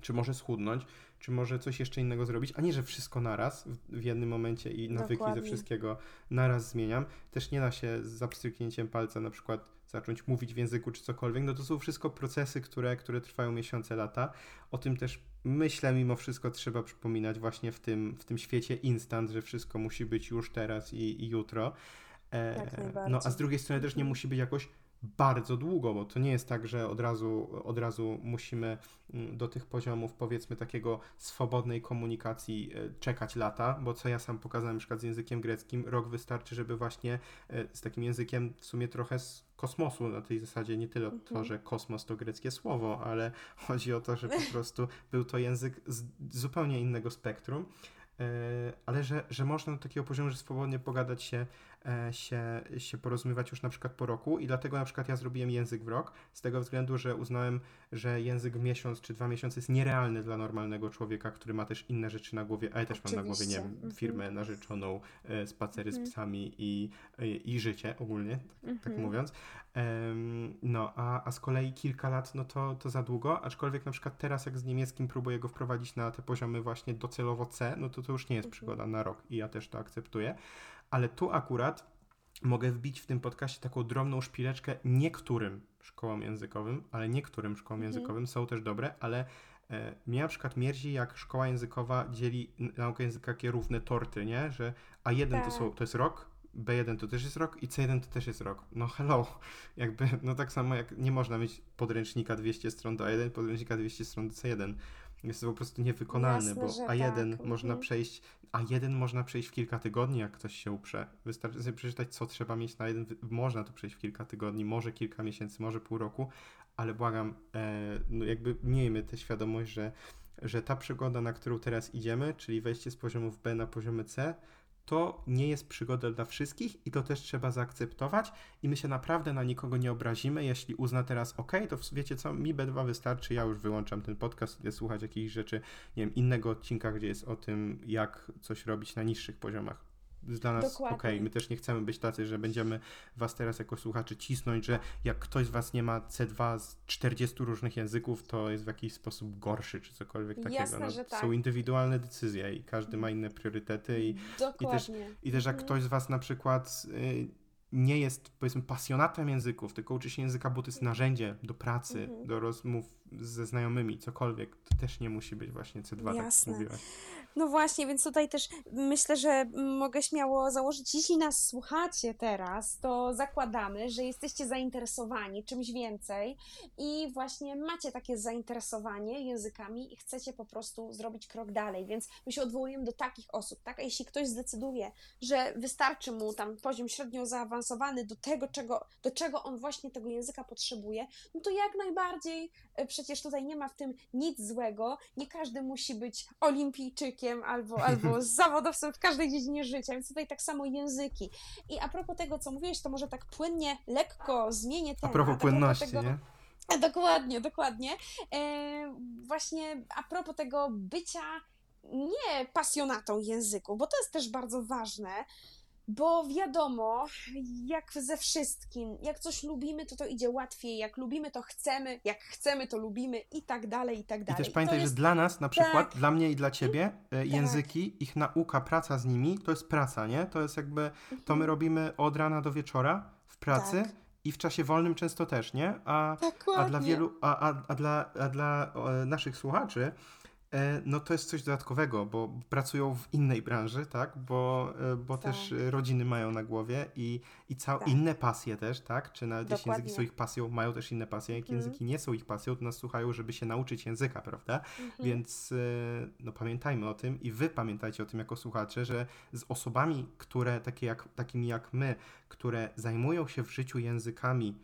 czy może schudnąć, czy może coś jeszcze innego zrobić, a nie, że wszystko naraz w, w jednym momencie i nawyki Dokładnie. ze wszystkiego naraz zmieniam. Też nie da się z zapstryknięciem palca na przykład zacząć mówić w języku czy cokolwiek. No to są wszystko procesy, które, które trwają miesiące, lata. O tym też myślę, mimo wszystko trzeba przypominać właśnie w tym, w tym świecie instant, że wszystko musi być już teraz i, i jutro. E, no a z drugiej strony też nie mhm. musi być jakoś bardzo długo, bo to nie jest tak, że od razu, od razu musimy mm, do tych poziomów, powiedzmy, takiego swobodnej komunikacji e, czekać lata, bo co ja sam pokazałem na przykład z językiem greckim, rok wystarczy, żeby właśnie e, z takim językiem w sumie trochę z kosmosu na tej zasadzie, nie tyle mhm. to, że kosmos to greckie słowo, ale *laughs* chodzi o to, że po prostu był to język z zupełnie innego spektrum e, ale że, że można do takiego poziomu, że swobodnie pogadać się się, się porozumiewać już na przykład po roku i dlatego na przykład ja zrobiłem język w rok, z tego względu, że uznałem, że język w miesiąc czy dwa miesiące jest nierealny dla normalnego człowieka, który ma też inne rzeczy na głowie, a ja też Oczywiście. mam na głowie, nie wiem, mhm. firmę narzeczoną, e, spacery z mhm. psami i, i, i życie ogólnie, tak, tak mhm. mówiąc. No, a, a z kolei kilka lat, no to, to za długo, aczkolwiek na przykład teraz jak z niemieckim próbuję go wprowadzić na te poziomy właśnie docelowo C, no to to już nie jest przygoda na rok i ja też to akceptuję ale tu akurat mogę wbić w tym podcaście taką drobną szpileczkę niektórym szkołom językowym, ale niektórym szkołom mhm. językowym są też dobre, ale e, mnie na przykład mierzi, jak szkoła językowa dzieli naukę języka takie równe torty, nie? Że A1 tak. to, są, to jest rok, B1 to też jest rok i C1 to też jest rok. No hello, *laughs* jakby, no tak samo jak nie można mieć podręcznika 200 stron do A1, podręcznika 200 stron do C1. Jest to po prostu niewykonalne, Jasne, bo A1 tak. można mhm. przejść, A1 można przejść w kilka tygodni, jak ktoś się uprze. Wystarczy sobie przeczytać, co trzeba mieć na jeden, można to przejść w kilka tygodni, może kilka miesięcy, może pół roku, ale błagam, e, no jakby miejmy tę świadomość, że, że ta przygoda, na którą teraz idziemy, czyli wejście z poziomów B na poziomy C, to nie jest przygoda dla wszystkich i to też trzeba zaakceptować i my się naprawdę na nikogo nie obrazimy, jeśli uzna teraz, ok, to wiecie co, mi B2 wystarczy, ja już wyłączam ten podcast, idę słuchać jakichś rzeczy, nie wiem, innego odcinka, gdzie jest o tym, jak coś robić na niższych poziomach dla nas okej. Okay. My też nie chcemy być tacy, że będziemy was teraz jako słuchaczy cisnąć, że jak ktoś z was nie ma C2 z 40 różnych języków, to jest w jakiś sposób gorszy, czy cokolwiek takiego. Jasne, no, że tak. Są indywidualne decyzje i każdy ma inne priorytety i, i też, i też jak mhm. ktoś z was na przykład y, nie jest powiedzmy pasjonatem języków, tylko uczy się języka, bo to jest narzędzie do pracy, mhm. do rozmów ze znajomymi, cokolwiek, to też nie musi być właśnie C2, tak Jasne. mówiłaś. No właśnie, więc tutaj też myślę, że mogę śmiało założyć, jeśli nas słuchacie teraz, to zakładamy, że jesteście zainteresowani czymś więcej i właśnie macie takie zainteresowanie językami i chcecie po prostu zrobić krok dalej, więc my się odwołujemy do takich osób, tak? A jeśli ktoś zdecyduje, że wystarczy mu tam poziom średnio zaawansowany do tego, czego, do czego on właśnie tego języka potrzebuje, no to jak najbardziej, e, przecież tutaj nie ma w tym nic złego, nie każdy musi być olimpijczykiem albo, albo *laughs* zawodowcem w każdej dziedzinie życia, więc tutaj tak samo języki. I a propos tego, co mówiłeś, to może tak płynnie, lekko zmienię A temat. propos płynności, tego, nie? *laughs* Dokładnie, dokładnie. E, właśnie a propos tego bycia nie pasjonatą języku, bo to jest też bardzo ważne, bo wiadomo, jak ze wszystkim, jak coś lubimy, to to idzie łatwiej, jak lubimy, to chcemy, jak chcemy, to lubimy i tak dalej, i tak I dalej. też to pamiętaj, jest- że dla nas, na przykład, tak. dla mnie i dla ciebie, e, języki, ich nauka, praca z nimi, to jest praca, nie? To jest jakby, to my robimy od rana do wieczora w pracy Mhm. Tak. i w czasie wolnym często też, nie? A, a dla wielu, a, a, a dla, a dla naszych słuchaczy, no to jest coś dodatkowego, bo pracują w innej branży, tak? Bo, e, bo Tak. też e, rodziny mają na głowie i, i cał, Tak. inne pasje też, tak? Czy nawet jeśli języki Dokładnie. są ich pasją, mają też inne pasje. Jak Mhm. języki nie są ich pasją, to nas słuchają, żeby się nauczyć języka, prawda? Mhm. Więc e, no, pamiętajmy o tym i wy pamiętajcie o tym jako słuchacze, że z osobami, które takie jak, takimi jak my, które zajmują się w życiu językami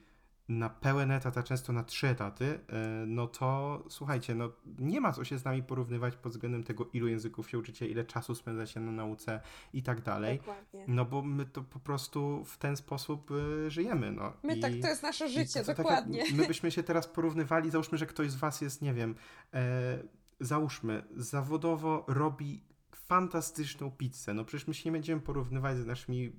na pełen etat, a często na trzy etaty, e, no to słuchajcie, no nie ma co się z nami porównywać pod względem tego, ilu języków się uczycie, ile czasu spędzacie na nauce i tak dalej. Dokładnie. No bo my to po prostu w ten sposób e, żyjemy, no. My I... tak, to jest nasze życie, to tak dokładnie. my byśmy się teraz porównywali, załóżmy, że ktoś z was jest, nie wiem, e, załóżmy, zawodowo robi fantastyczną pizzę. No przecież my się nie będziemy porównywać z naszymi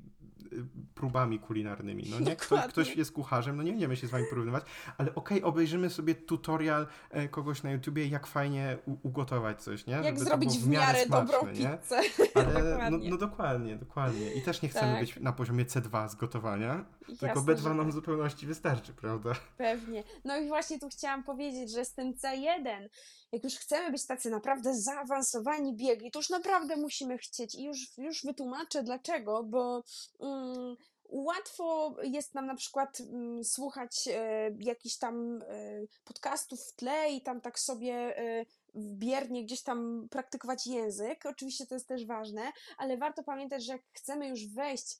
próbami kulinarnymi, no nie? Ktoś, jest kucharzem, no nie będziemy się z wami porównywać, ale okej, obejrzymy sobie tutorial e, kogoś na YouTubie, jak fajnie ugotować coś, nie? Jak Żeby zrobić w miarę dobrą smaczne, nie? pizzę. Ale *laughs* no, Dokładnie. no dokładnie, dokładnie. I też nie chcemy Tak. być na poziomie C2 z gotowania, tylko Jasne, B2 że nam w tak. zupełności wystarczy, prawda? Pewnie. No i właśnie tu chciałam powiedzieć, że z tym C1, jak już chcemy być tacy naprawdę zaawansowani biegli, to już naprawdę musimy chcieć i już, już wytłumaczę dlaczego, bo mm, łatwo jest nam na przykład mm, słuchać e, jakichś tam e, podcastów w tle i tam tak sobie e, biernie gdzieś tam praktykować język. Oczywiście to jest też ważne, ale warto pamiętać, że jak chcemy już wejść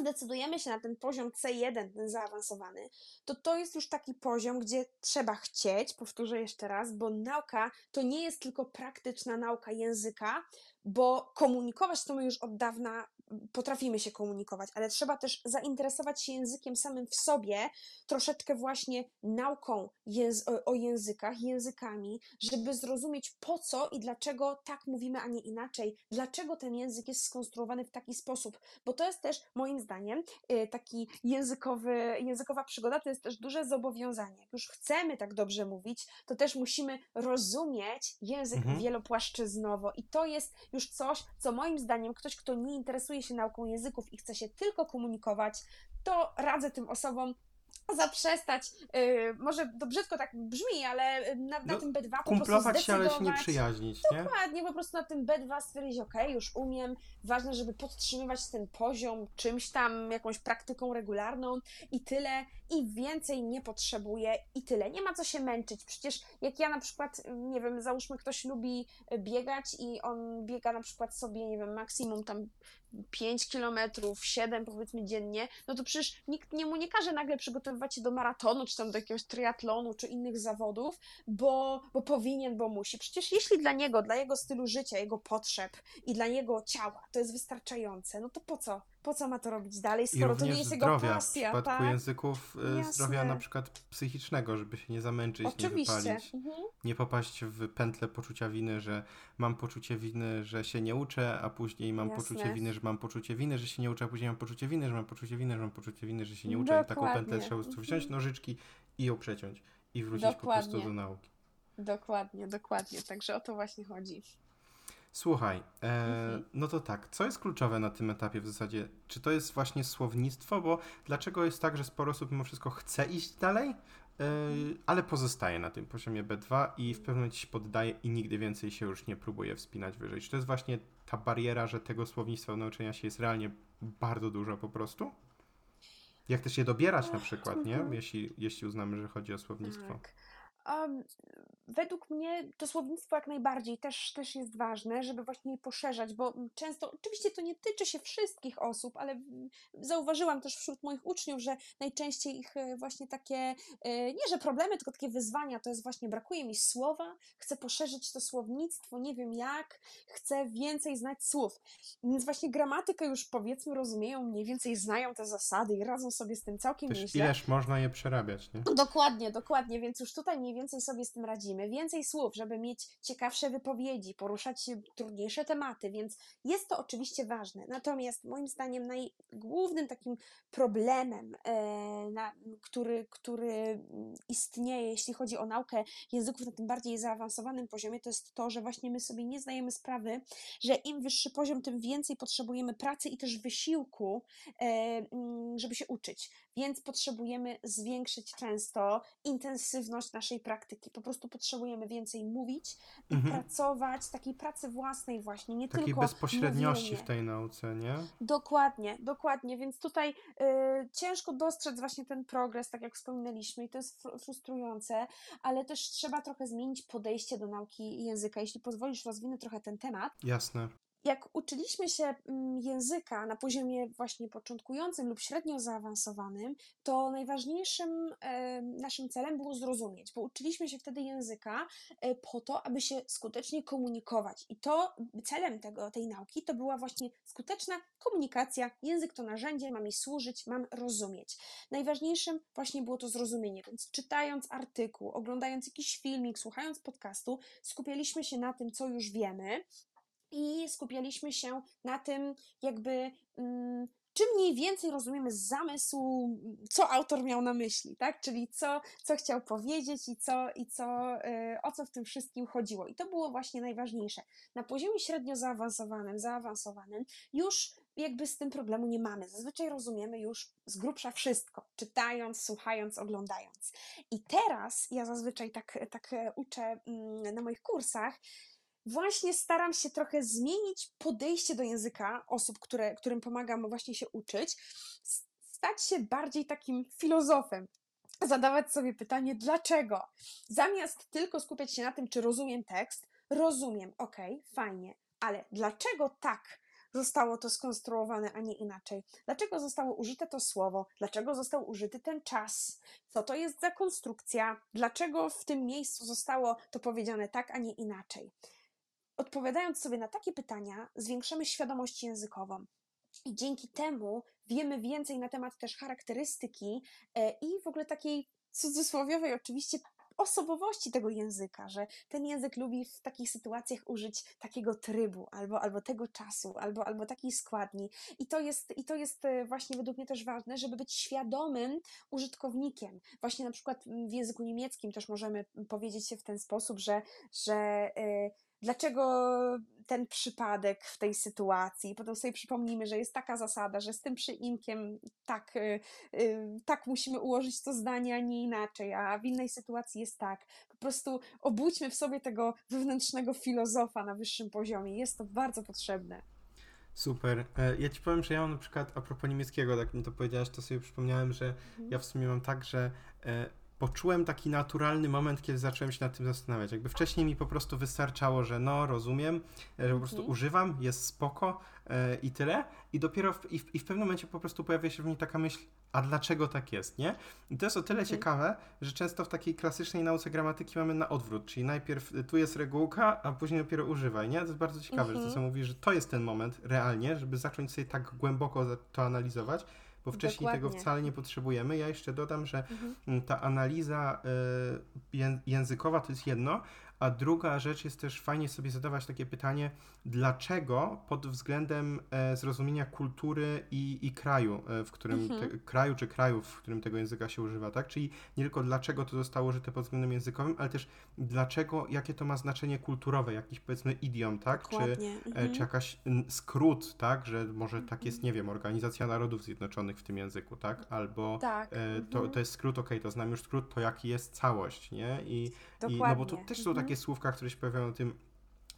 zdecydujemy się na ten poziom C1, ten zaawansowany, to to jest już taki poziom, gdzie trzeba chcieć, powtórzę jeszcze raz, bo nauka to nie jest tylko praktyczna nauka języka, bo komunikować to my już od dawna potrafimy się komunikować, ale trzeba też zainteresować się językiem samym w sobie, troszeczkę właśnie nauką jęz- o- o językach, językami, żeby zrozumieć po co i dlaczego tak mówimy, a nie inaczej, dlaczego ten język jest skonstruowany w taki sposób, bo to jest też moim zdaniem y, taki językowy, językowa przygoda to jest też duże zobowiązanie. Jak już chcemy tak dobrze mówić, to też musimy rozumieć język Mhm. wielopłaszczyznowo i to jest już coś, co moim zdaniem ktoś, kto nie interesuje się nauką języków i chce się tylko komunikować, to radzę tym osobom zaprzestać, yy, może to brzydko tak brzmi, ale na, na No, tym B2 po prostu Kumplować się, ale się nie zdecydować- przyjaźnić, nie? Dokładnie, po prostu na tym B2 stwierdzić, ok, już umiem, ważne, żeby podtrzymywać ten poziom czymś tam, jakąś praktyką regularną i tyle, i więcej nie potrzebuję i tyle. Nie ma co się męczyć, przecież jak ja na przykład, nie wiem, załóżmy ktoś lubi biegać i on biega na przykład sobie, nie wiem, maksimum tam 5 kilometrów, 7 powiedzmy dziennie, no to przecież nikt nie mu nie każe nagle przygotowywać się do maratonu, czy tam do jakiegoś triatlonu, czy innych zawodów, bo, bo powinien, bo musi. Przecież jeśli dla niego, dla jego stylu życia, jego potrzeb i dla jego ciała to jest wystarczające, no to po co? Po co ma to robić dalej, skoro to nie jest jego zdrowia, w pasja, przypadku tak? języków e, Jasne. zdrowia na przykład psychicznego, żeby się nie zamęczyć, nie Oczywiście. wypalić, Mhm. nie popaść w pętlę poczucia winy, że mam poczucie winy, że się nie uczę, a później mam Jasne. poczucie winy, że mam poczucie winy, że się nie uczę, a później mam poczucie winy, że mam poczucie winy, że mam poczucie winy, że się nie uczę i taką pętlę Dokładnie. trzeba prostu wziąć Mhm. nożyczki i ją przeciąć i wrócić po prostu Dokładnie. do nauki. Dokładnie, dokładnie. Także o to właśnie chodzi. Słuchaj, e, Mhm. no to tak, co jest kluczowe na tym etapie w zasadzie? Czy to jest właśnie słownictwo? Bo dlaczego jest tak, że sporo osób mimo wszystko chce iść dalej, e, ale pozostaje na tym poziomie B2 i w pewnym momencie się poddaje i nigdy więcej się już nie próbuje wspinać wyżej? Czy to jest właśnie ta bariera, że tego słownictwa nauczenia się jest realnie bardzo dużo po prostu? Jak też je dobierać na przykład, nie? Mhm. Jeśli, jeśli uznamy, że chodzi o słownictwo. Tak. Em, według mnie to słownictwo jak najbardziej też, też jest ważne, żeby właśnie je poszerzać, bo mm, często, oczywiście to nie tyczy się wszystkich osób, ale zauważyłam też wśród moich uczniów, że najczęściej ich e, właśnie takie, e, nie że problemy, tylko takie wyzwania, to jest właśnie brakuje mi słowa, chcę poszerzyć to słownictwo, nie wiem jak, chcę więcej znać słów. Więc właśnie gramatykę już powiedzmy rozumieją, mniej więcej znają te zasady i radzą sobie z tym całkiem Też nieźle. ileż można je przerabiać, nie? Dokładnie, dokładnie, więc już tutaj mniej więcej sobie z tym radzimy. Więcej słów, żeby mieć ciekawsze wypowiedzi, poruszać trudniejsze tematy, więc jest to oczywiście ważne. Natomiast moim zdaniem najgłównym takim problemem, e, na, który, który istnieje, jeśli chodzi o naukę języków na tym bardziej zaawansowanym poziomie, to jest to, że właśnie my sobie nie zdajemy sprawy, że im wyższy poziom, tym więcej potrzebujemy pracy i też wysiłku, e, żeby się uczyć. Więc potrzebujemy zwiększyć często intensywność naszej praktyki. Po prostu potrzebujemy więcej mówić i Mhm. pracować, takiej pracy własnej właśnie, nie Takiej tylko bezpośredniości mówienie. w tej nauce, nie? Dokładnie, dokładnie, więc tutaj y, ciężko dostrzec właśnie ten progres, tak jak wspominaliśmy, i to jest fr- frustrujące, ale też trzeba trochę zmienić podejście do nauki języka. Jeśli pozwolisz, rozwinę trochę ten temat. Jasne. Jak uczyliśmy się mm, języka na poziomie właśnie początkującym lub średnio zaawansowanym, to najważniejszym naszym celem było zrozumieć, bo uczyliśmy się wtedy języka e, po to, aby się skutecznie komunikować. I to celem tego, tej nauki to była właśnie skuteczna komunikacja. Język to narzędzie, ma mi służyć, mam rozumieć. Najważniejszym właśnie było to zrozumienie, więc czytając artykuł, oglądając jakiś filmik, słuchając podcastu, skupialiśmy się na tym, co już wiemy, i skupialiśmy się na tym, jakby mm, czy mniej więcej rozumiemy z zamysłu, co autor miał na myśli, tak? Czyli co, co chciał powiedzieć i, co, i co, y, o co w tym wszystkim chodziło. I to było właśnie najważniejsze. Na poziomie średnio zaawansowanym, zaawansowanym już jakby z tym problemu nie mamy. Zazwyczaj rozumiemy już z grubsza wszystko, czytając, słuchając, oglądając. I teraz ja zazwyczaj tak, tak e, uczę mm, na moich kursach, właśnie staram się trochę zmienić podejście do języka osób, które, którym pomagam właśnie się uczyć, stać się bardziej takim filozofem. Zadawać sobie pytanie, dlaczego? Zamiast tylko skupiać się na tym, czy rozumiem tekst, rozumiem, okej, fajnie, ale dlaczego tak zostało to skonstruowane, a nie inaczej? Dlaczego zostało użyte to słowo? Dlaczego został użyty ten czas? Co to jest za konstrukcja? Dlaczego w tym miejscu zostało to powiedziane tak, a nie inaczej? Odpowiadając sobie na takie pytania, zwiększamy świadomość językową. I dzięki temu wiemy więcej na temat też charakterystyki e, i w ogóle takiej cudzysłowiowej oczywiście osobowości tego języka, że ten język lubi w takich sytuacjach użyć takiego trybu, albo, albo tego czasu, albo, albo takiej składni. I to, jest, I to jest e, właśnie według mnie też ważne, żeby być świadomym użytkownikiem. Właśnie na przykład w języku niemieckim też możemy powiedzieć się w ten sposób, że, że e, dlaczego ten przypadek w tej sytuacji. Potem sobie przypomnimy, że jest taka zasada, że z tym przyimkiem tak, y, y, tak musimy ułożyć to zdanie, a nie inaczej, a w innej sytuacji jest tak. Po prostu obudźmy w sobie tego wewnętrznego filozofa na wyższym poziomie. Jest to bardzo potrzebne. Super. E, Ja ci powiem, że ja mam na przykład, a propos niemieckiego, tak mi to powiedziałaś, to sobie przypomniałem, że ja w sumie mam tak, że e, poczułem taki naturalny moment, kiedy zacząłem się nad tym zastanawiać. Jakby wcześniej mi po prostu wystarczało, że no, rozumiem, e, że po prostu Mhm. używam, jest spoko e, i tyle. I dopiero w, i, w, i w pewnym momencie po prostu pojawia się w mnie taka myśl, a dlaczego tak jest, nie? I to jest o tyle Mhm. ciekawe, że często w takiej klasycznej nauce gramatyki mamy na odwrót, czyli najpierw y, tu jest regułka, a później dopiero używaj, nie? To jest bardzo ciekawe, że to Mhm. co mówi, że to jest ten moment realnie, żeby zacząć sobie tak głęboko to analizować, bo wcześniej tego Dokładnie. wcale nie potrzebujemy. Ja jeszcze dodam, że Mhm. ta analiza y, ję- językowa to jest jedno, A druga rzecz jest też fajnie sobie zadawać takie pytanie, dlaczego pod względem e, zrozumienia kultury i, i kraju, e, w którym Mhm. te, kraju czy krajów, w którym tego języka się używa, tak? Czyli nie tylko dlaczego to zostało użyte pod względem językowym, ale też dlaczego, jakie to ma znaczenie kulturowe, jakiś powiedzmy idiom, tak? Czy, Dokładnie. e, Mhm. czy jakaś skrót, tak? Że może tak jest, nie wiem, Organizacja Narodów Zjednoczonych w tym języku, tak? Albo Tak. to, mhm. to jest skrót, okej, to znam już skrót, to jaki jest całość, nie? I, i no bo Dokładnie. też są Mhm. Takie słówka, które się pojawiają na tym,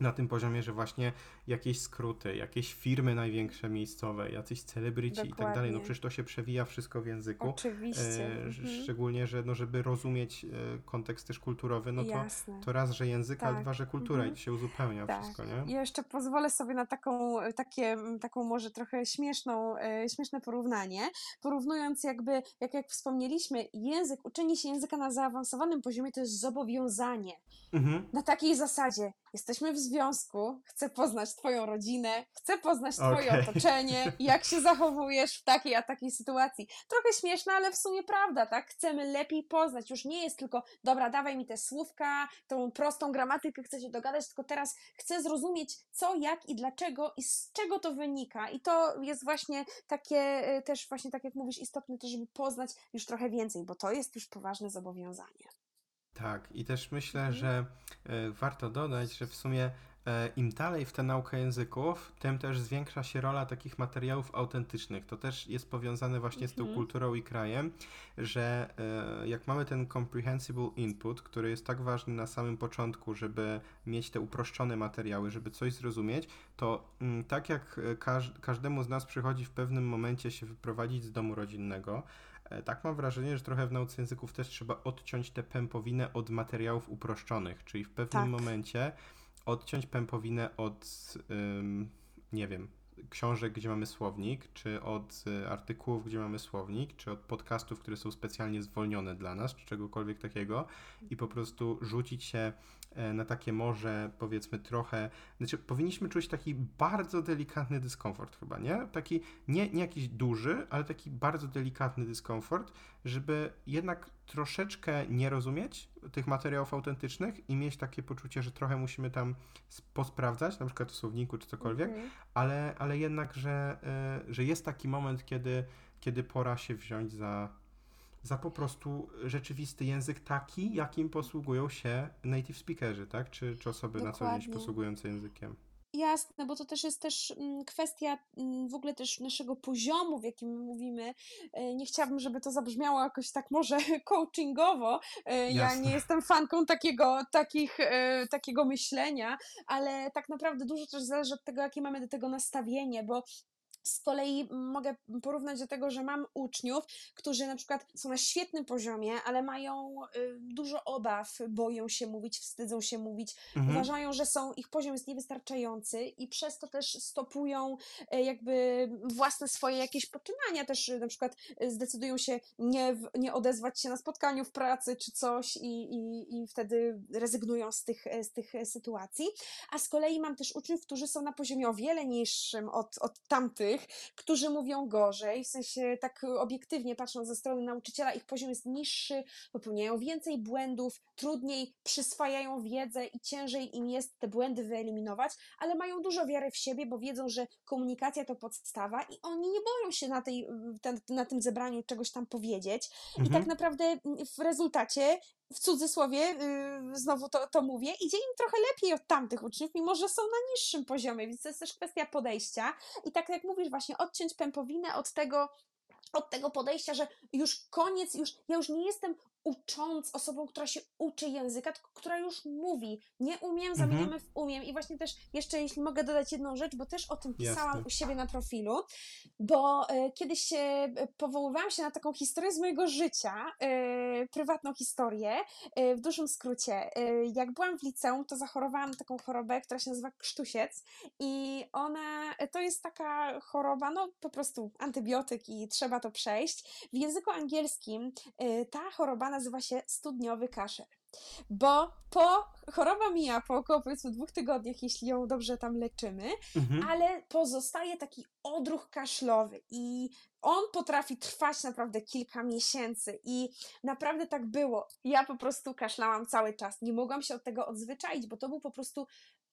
na tym poziomie, że właśnie jakieś skróty, jakieś firmy największe miejscowe, jacyś celebryci i tak dalej, no przecież to się przewija wszystko w języku. Oczywiście. E, mhm. Szczególnie, że no, żeby rozumieć e, kontekst też kulturowy, no to, Jasne. to raz, że język, a Tak. dwa, że kultura Mhm. i się uzupełnia Tak. wszystko, nie? Ja jeszcze pozwolę sobie na taką, takie, taką może trochę śmieszną, e, śmieszne porównanie. Porównując jakby, jak, jak wspomnieliśmy, język, uczenie się języka na zaawansowanym poziomie to jest zobowiązanie. Mhm. Na takiej zasadzie, jesteśmy w związku, chcę poznać twoją rodzinę, chcę poznać twoje Okej. otoczenie, jak się zachowujesz w takiej a takiej sytuacji. Trochę śmieszne, ale w sumie prawda, tak? Chcemy lepiej poznać. Już nie jest tylko, dobra, dawaj mi te słówka, tą prostą gramatykę, chcę się dogadać, tylko teraz chcę zrozumieć co, jak i dlaczego i z czego to wynika. I to jest właśnie takie, e, też właśnie tak jak mówisz, istotne to, żeby poznać już trochę więcej, bo to jest już poważne zobowiązanie. Tak, i też myślę, Mhm. że e, warto dodać, że w sumie im dalej w tę naukę języków, tym też zwiększa się rola takich materiałów autentycznych. To też jest powiązane właśnie z tą Mhm. kulturą i krajem, że e, jak mamy ten comprehensible input, który jest tak ważny na samym początku, żeby mieć te uproszczone materiały, żeby coś zrozumieć, to mm, tak jak e, każ każdemu z nas przychodzi w pewnym momencie się wyprowadzić z domu rodzinnego, E, Tak mam wrażenie, że trochę w nauce języków też trzeba odciąć tę pępowinę od materiałów uproszczonych, czyli w pewnym Tak. momencie odciąć pępowinę od, nie wiem, książek, gdzie mamy słownik, czy od y, artykułów, gdzie mamy słownik, czy od podcastów, które są specjalnie zwolnione dla nas, czy czegokolwiek takiego i po prostu rzucić się e, na takie morze, powiedzmy trochę, znaczy powinniśmy czuć taki bardzo delikatny dyskomfort chyba, nie? Taki nie, nie jakiś duży, ale taki bardzo delikatny dyskomfort, żeby jednak troszeczkę nie rozumieć tych materiałów autentycznych i mieć takie poczucie, że trochę musimy tam posprawdzać, na przykład w słowniku czy cokolwiek, Mhm. ale, ale jednak, że, y, że jest taki moment, kiedy, kiedy pora się wziąć za, za po prostu rzeczywisty język taki, jakim posługują się native speakerzy, tak? Czy, czy osoby na co dzień Dokładnie. posługujące językiem. Jasne, bo to też jest też mm, kwestia mm, w ogóle też naszego poziomu, w jakim my mówimy. E, Nie chciałabym, żeby to zabrzmiało jakoś tak może *laughs* coachingowo. E, Ja Jasne. nie jestem fanką takiego, takich, e, takiego myślenia, ale tak naprawdę dużo też zależy od tego, jakie mamy do tego nastawienie, bo z kolei mogę porównać do tego, że mam uczniów, którzy na przykład są na świetnym poziomie, ale mają y, dużo obaw, boją się mówić, wstydzą się mówić, Mhm. uważają, że są, ich poziom jest niewystarczający i przez to też stopują e, jakby własne swoje jakieś poczynania, też e, na przykład e, zdecydują się nie, nie odezwać się na spotkaniu w pracy czy coś i, i, i wtedy rezygnują z tych, z tych sytuacji. A z kolei mam też uczniów, którzy są na poziomie o wiele niższym od, od tamtych, którzy mówią gorzej, w sensie tak obiektywnie patrząc ze strony nauczyciela, ich poziom jest niższy, popełniają więcej błędów, trudniej przyswajają wiedzę i ciężej im jest te błędy wyeliminować, ale mają dużo wiary w siebie, bo wiedzą, że komunikacja to podstawa i oni nie boją się na, tej, ten, na tym zebraniu czegoś tam powiedzieć. I Mhm. tak naprawdę mm, w rezultacie, w cudzysłowie, yy, znowu to, to mówię, idzie im trochę lepiej od tamtych uczniów, mimo że są na niższym poziomie, więc to jest też kwestia podejścia. I tak jak mówisz, właśnie odciąć pępowinę od tego, od tego podejścia, że już koniec, już ja już nie jestem ucząc osobą, która się uczy języka, która już mówi. Nie umiem, Mhm. zamieniamy w umiem. I właśnie też jeszcze, jeśli mogę dodać jedną rzecz, bo też o tym pisałam Jasne. u siebie na profilu, bo e, kiedyś się e, powoływałam się na taką historię z mojego życia, e, prywatną historię, w dużym skrócie. Jak byłam w liceum, to zachorowałam na taką chorobę, która się nazywa krztusiec i ona, to jest taka choroba, no po prostu antybiotyk i trzeba to przejść. W języku angielskim ta choroba nazywa się studniowy kaszel. Bo po choroba mija po około powiedzmy dwóch tygodniach, jeśli ją dobrze tam leczymy, Mhm. ale pozostaje taki odruch kaszlowy i on potrafi trwać naprawdę kilka miesięcy i naprawdę tak było. Ja po prostu kaszlałam cały czas. Nie mogłam się od tego odzwyczaić, bo to był po prostu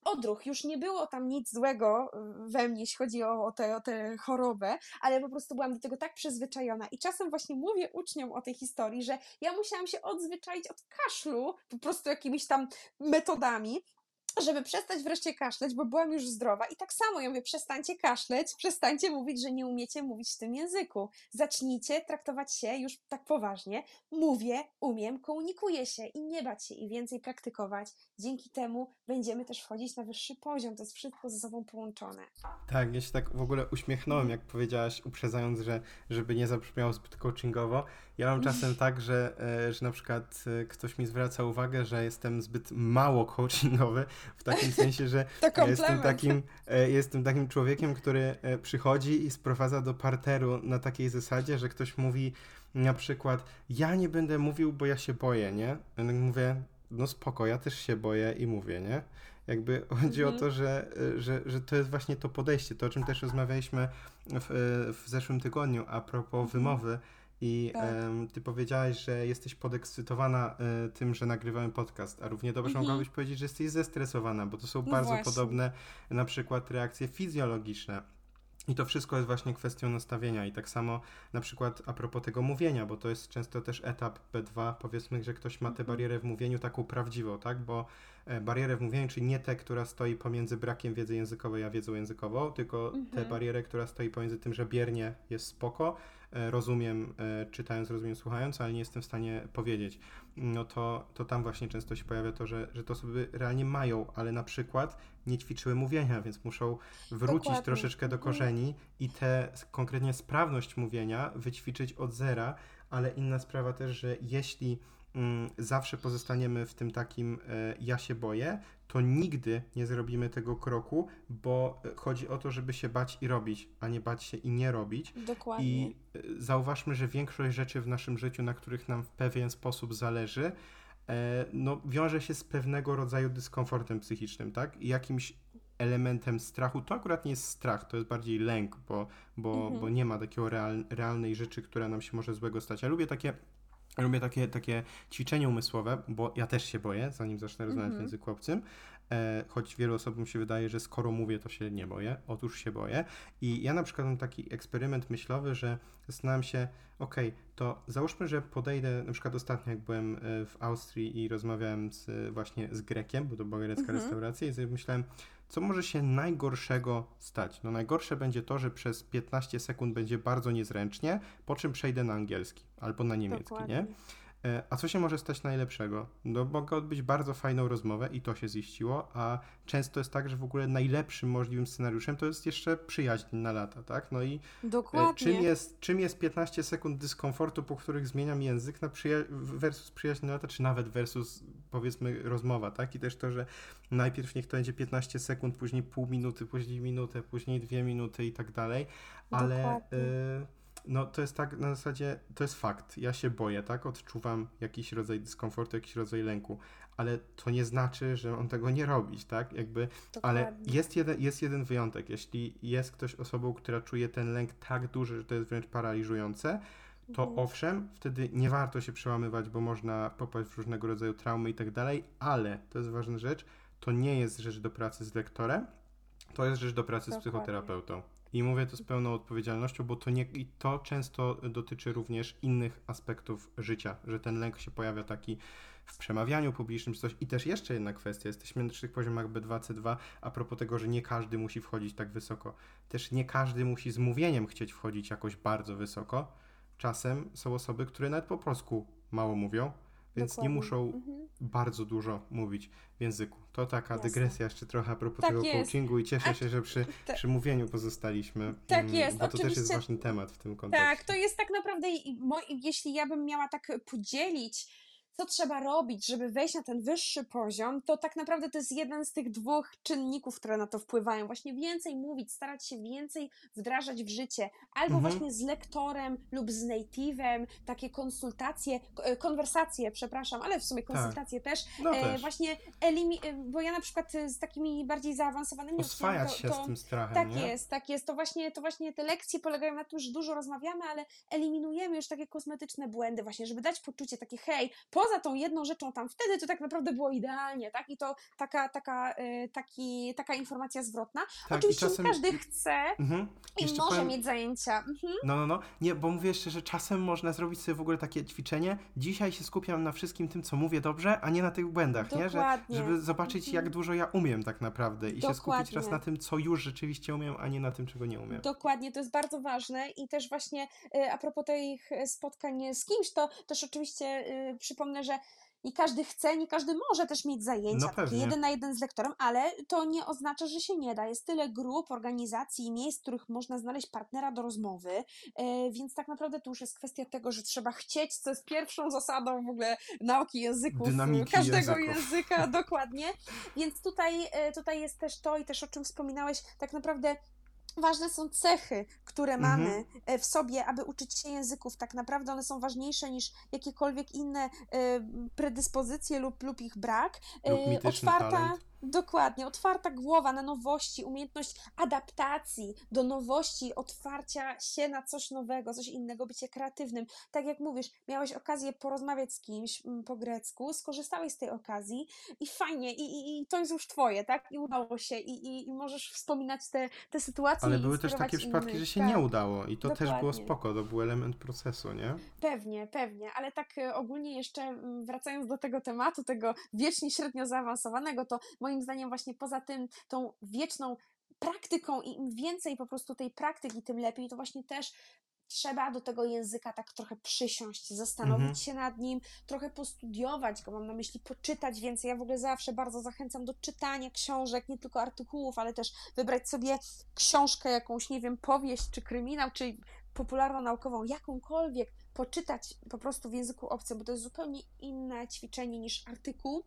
odruch. Już nie było tam nic złego we mnie, jeśli chodzi o, o, tę, o tę chorobę, ale po prostu byłam do tego tak przyzwyczajona. I czasem właśnie mówię uczniom o tej historii, że ja musiałam się odzwyczaić od kaszlu po prostu jakimiś tam metodami, żeby przestać wreszcie kaszleć, bo byłam już zdrowa. I tak samo ja mówię, przestańcie kaszleć, przestańcie mówić, że nie umiecie mówić w tym języku. Zacznijcie traktować się już tak poważnie. Mówię, umiem, komunikuję się i nie bać się i więcej praktykować. Dzięki temu będziemy też wchodzić na wyższy poziom. To jest wszystko ze sobą połączone. Tak, ja się tak w ogóle uśmiechnąłem, jak powiedziałaś, uprzedzając, że żeby nie zabrzmiało zbyt coachingowo. Ja mam czasem tak, że, e, że na przykład e, ktoś mi zwraca uwagę, że jestem zbyt mało coachingowy, w takim sensie, że *laughs* jestem takim, e, jestem takim człowiekiem, który przychodzi i sprowadza do parteru na takiej zasadzie, że ktoś mówi na przykład, ja nie będę mówił, bo ja się boję, nie? Tak mówię, no spoko, ja też się boję i mówię, nie? Jakby *laughs* chodzi o Mhm. to, że, że, że to jest właśnie to podejście, to o czym też rozmawialiśmy w, w zeszłym tygodniu a propos wymowy. I Tak. ty powiedziałaś, że jesteś podekscytowana e, tym, że nagrywamy podcast, a równie dobrze Mhm. mogłabyś powiedzieć, że jesteś zestresowana, bo to są No bardzo właśnie. podobne na przykład reakcje fizjologiczne. I to wszystko jest właśnie kwestią nastawienia. I tak samo na przykład a propos tego mówienia, bo to jest często też etap B2, powiedzmy, że ktoś ma tę Mhm. barierę w mówieniu taką prawdziwą, tak? Bo e, barierę w mówieniu, czyli nie tę, która stoi pomiędzy brakiem wiedzy językowej a wiedzą językową, tylko tę Mhm. barierę, która stoi pomiędzy tym, że biernie jest spoko, rozumiem e, czytając, rozumiem słuchając, ale nie jestem w stanie powiedzieć. No to, to tam właśnie często się pojawia to, że, że to osoby realnie mają, ale na przykład nie ćwiczyły mówienia, więc muszą wrócić Dokładnie. troszeczkę do Mhm. korzeni i tę konkretnie sprawność mówienia wyćwiczyć od zera, ale inna sprawa też, że jeśli zawsze pozostaniemy w tym takim e, ja się boję, to nigdy nie zrobimy tego kroku, bo e, chodzi o to, żeby się bać i robić, a nie bać się i nie robić. Dokładnie. I y, zauważmy, że większość rzeczy w naszym życiu, na których nam w pewien sposób zależy, e, no, wiąże się z pewnego rodzaju dyskomfortem psychicznym, tak? I jakimś elementem strachu. To akurat nie jest strach, to jest bardziej lęk, bo, bo, Mhm. bo nie ma takiego real, realnej rzeczy, która nam się może złego stać. Ja lubię takie. Lubię takie, takie ćwiczenie umysłowe, bo ja też się boję, zanim zacznę rozmawiać w Mhm. języku obcym. E, choć wielu osobom się wydaje, że skoro mówię, to się nie boję. Otóż się boję. I ja na przykład mam taki eksperyment myślowy, że zastanawiam się, okej, to załóżmy, że podejdę, na przykład ostatnio jak byłem e, w Austrii i rozmawiałem z, właśnie z Grekiem, bo to była grecka Mhm. restauracja i sobie myślałem, co może się najgorszego stać? No najgorsze będzie to, że przez 15 sekund będzie bardzo niezręcznie, po czym przejdę na angielski albo na niemiecki, Dokładnie. nie? E, A co się może stać najlepszego? No, mogę odbyć bardzo fajną rozmowę i to się ziściło, a często jest tak, że w ogóle najlepszym możliwym scenariuszem to jest jeszcze przyjaźń na lata, tak? No i e, Dokładnie. czym jest, czym jest 15 sekund dyskomfortu, po których zmieniam język na przyja- versus przyjaźń na lata, czy nawet versus powiedzmy rozmowa, tak? I też to, że najpierw niech to będzie 15 sekund, później pół minuty, później minutę, później dwie minuty i tak dalej, ale Dokładnie. y, no to jest tak na zasadzie, to jest fakt, ja się boję, tak? Odczuwam jakiś rodzaj dyskomfortu, jakiś rodzaj lęku, ale to nie znaczy, że mam tego nie robić, tak? Jakby ale jest jeden, jest jeden wyjątek. Jeśli jest ktoś osobą, która czuje ten lęk tak duży, że to jest wręcz paraliżujące, to Mhm. owszem, wtedy nie warto się przełamywać, bo można popaść w różnego rodzaju traumy i tak dalej, ale to jest ważna rzecz, to nie jest rzecz do pracy z lektorem, to jest rzecz do pracy z Dokładnie. psychoterapeutą. I mówię to z pełną odpowiedzialnością, bo to, nie, i to często dotyczy również innych aspektów życia, że ten lęk się pojawia taki w przemawianiu publicznym czy coś. I też jeszcze jedna kwestia, jesteśmy na tych poziomach B2, C2, a propos tego, że nie każdy musi wchodzić tak wysoko. Też nie każdy musi z mówieniem chcieć wchodzić jakoś bardzo wysoko. Czasem są osoby, które nawet po polsku mało mówią, więc Dokładnie. nie muszą Mhm. bardzo dużo mówić w języku. To taka Jasne. dygresja jeszcze trochę a propos Tak tego jest. coachingu i cieszę się, że przy, te- przy mówieniu pozostaliśmy. Tak mm, jest, Bo to też jest oczywiście- ważny temat w tym kontekście. Tak, to jest tak naprawdę, jeśli ja bym miała tak podzielić co trzeba robić, żeby wejść na ten wyższy poziom, to tak naprawdę to jest jeden z tych dwóch czynników, które na to wpływają. Właśnie więcej mówić, starać się więcej wdrażać w życie, albo Mhm. właśnie z lektorem lub z native'em, takie konsultacje, e, konwersacje, przepraszam, ale w sumie konsultacje też, No e, też. właśnie elimi- e, bo ja na przykład e, z takimi bardziej zaawansowanymi Oswajać uczniami się to, to, z tym strachem, tak nie? jest, tak jest. To właśnie, to właśnie te lekcje polegają na tym, że dużo rozmawiamy, ale eliminujemy już takie kosmetyczne błędy, właśnie, żeby dać poczucie takie, hej, poza tą jedną rzeczą tam wtedy, to tak naprawdę było idealnie, tak? I to taka, taka, y, taki, taka informacja zwrotna. Tak, Oczywiście czasem... każdy chce Mhm. i Jeszcze może powiem- mieć zajęcia. Mhm. No, no, no. Nie, bo mówię jeszcze, że czasem można zrobić sobie w ogóle takie ćwiczenie. Dzisiaj się skupiam na wszystkim tym, co mówię dobrze, a nie na tych błędach, nie? Że, Dokładnie. żeby zobaczyć, jak Mhm. dużo ja umiem tak naprawdę i się skupić raz Dokładnie. na tym, co już rzeczywiście umiem, a nie na tym, czego nie umiem. Dokładnie, to jest bardzo ważne i też właśnie y, a propos tych y, spotkań z kimś, to też oczywiście y, przypomnę, że nie każdy chce, nie każdy może też mieć zajęcia No takie jeden na jeden z lektorem, ale to nie oznacza, że się nie da. Jest tyle grup, organizacji i miejsc, w których można znaleźć partnera do rozmowy, y, więc tak naprawdę to już jest kwestia tego, że trzeba chcieć, co jest pierwszą zasadą w ogóle nauki języków, Dynamiki każdego języków. języka, *laughs* dokładnie. Więc tutaj, y, tutaj jest też to i też o czym wspominałeś, tak naprawdę Ważne są cechy, które Mhm. mamy e, w sobie, aby uczyć się języków. Tak naprawdę one są ważniejsze niż jakiekolwiek inne e, predyspozycje lub, lub ich brak. Lub E, mityczny otwarta, talent. Dokładnie, otwarta głowa na nowości, umiejętność adaptacji do nowości, otwarcia się na coś nowego, coś innego, bycie kreatywnym. Tak jak mówisz, miałeś okazję porozmawiać z kimś mm, po grecku, skorzystałeś z tej okazji i fajnie, i, i, i to jest już twoje, tak? I udało się, i, i, i możesz wspominać te, te sytuacje. Ale były też takie przypadki, innych. że się tak. nie udało i to też było Dokładnie. spoko, to był element procesu, nie? Pewnie, pewnie, ale tak e, ogólnie jeszcze mm, wracając do tego tematu, tego wiecznie średnio zaawansowanego, to moim zdaniem właśnie poza tym, tą wieczną praktyką i im więcej po prostu tej praktyki, tym lepiej, to właśnie też trzeba do tego języka tak trochę przysiąść, zastanowić Mhm. się nad nim, trochę postudiować go, mam na myśli poczytać więcej. Ja w ogóle zawsze bardzo zachęcam do czytania książek, nie tylko artykułów, ale też wybrać sobie książkę, jakąś, nie wiem, powieść, czy kryminał, czy popularno-naukową, jakąkolwiek, poczytać po prostu w języku obcym, bo to jest zupełnie inne ćwiczenie niż artykuł.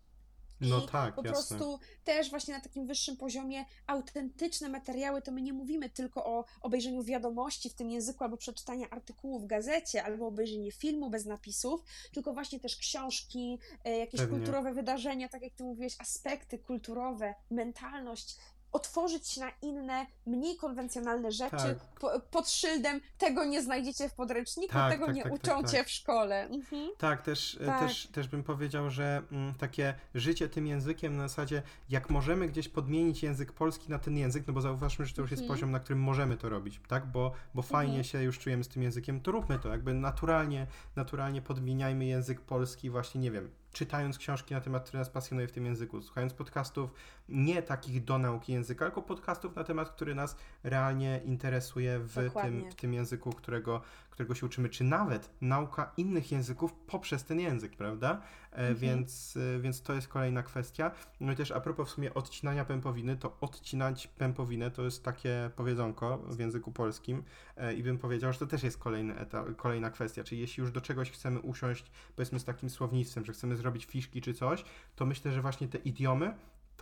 No I tak, po jasne. prostu też właśnie na takim wyższym poziomie autentyczne materiały, to my nie mówimy tylko o obejrzeniu wiadomości w tym języku albo przeczytania artykułu w gazecie albo obejrzenie filmu bez napisów, tylko właśnie też książki, e, jakieś Pewnie. kulturowe wydarzenia, tak jak ty mówiłeś, aspekty kulturowe, mentalność, otworzyć się na inne, mniej konwencjonalne rzeczy Tak. po, pod szyldem tego nie znajdziecie w podręczniku, Tak, tego tak, nie tak, tak, uczą tak. cię w szkole. Mhm. Tak, też, e, Tak. Też, też bym powiedział, że mm, takie życie tym językiem na zasadzie, jak możemy gdzieś podmienić język polski na ten język, no bo zauważmy, że to już jest Mhm. poziom, na którym możemy to robić, tak? Bo, bo fajnie Mhm. się już czujemy z tym językiem, to róbmy to, jakby naturalnie, naturalnie podmieniajmy język polski właśnie, nie wiem, czytając książki na temat, który nas pasjonuje w tym języku, słuchając podcastów nie takich do nauki języka, tylko podcastów na temat, który nas realnie interesuje w tym, w tym języku, którego, którego się uczymy, czy nawet nauka innych języków poprzez ten język, prawda? E, Mhm. Więc, e, więc to jest kolejna kwestia. No i też a propos w sumie odcinania pępowiny, to odcinać pępowinę to jest takie powiedzonko w języku polskim e, i bym powiedział, że to też jest kolejny etap, kolejna kwestia, czyli jeśli już do czegoś chcemy usiąść, powiedzmy z takim słownictwem, że chcemy zrobić fiszki czy coś, to myślę, że właśnie te idiomy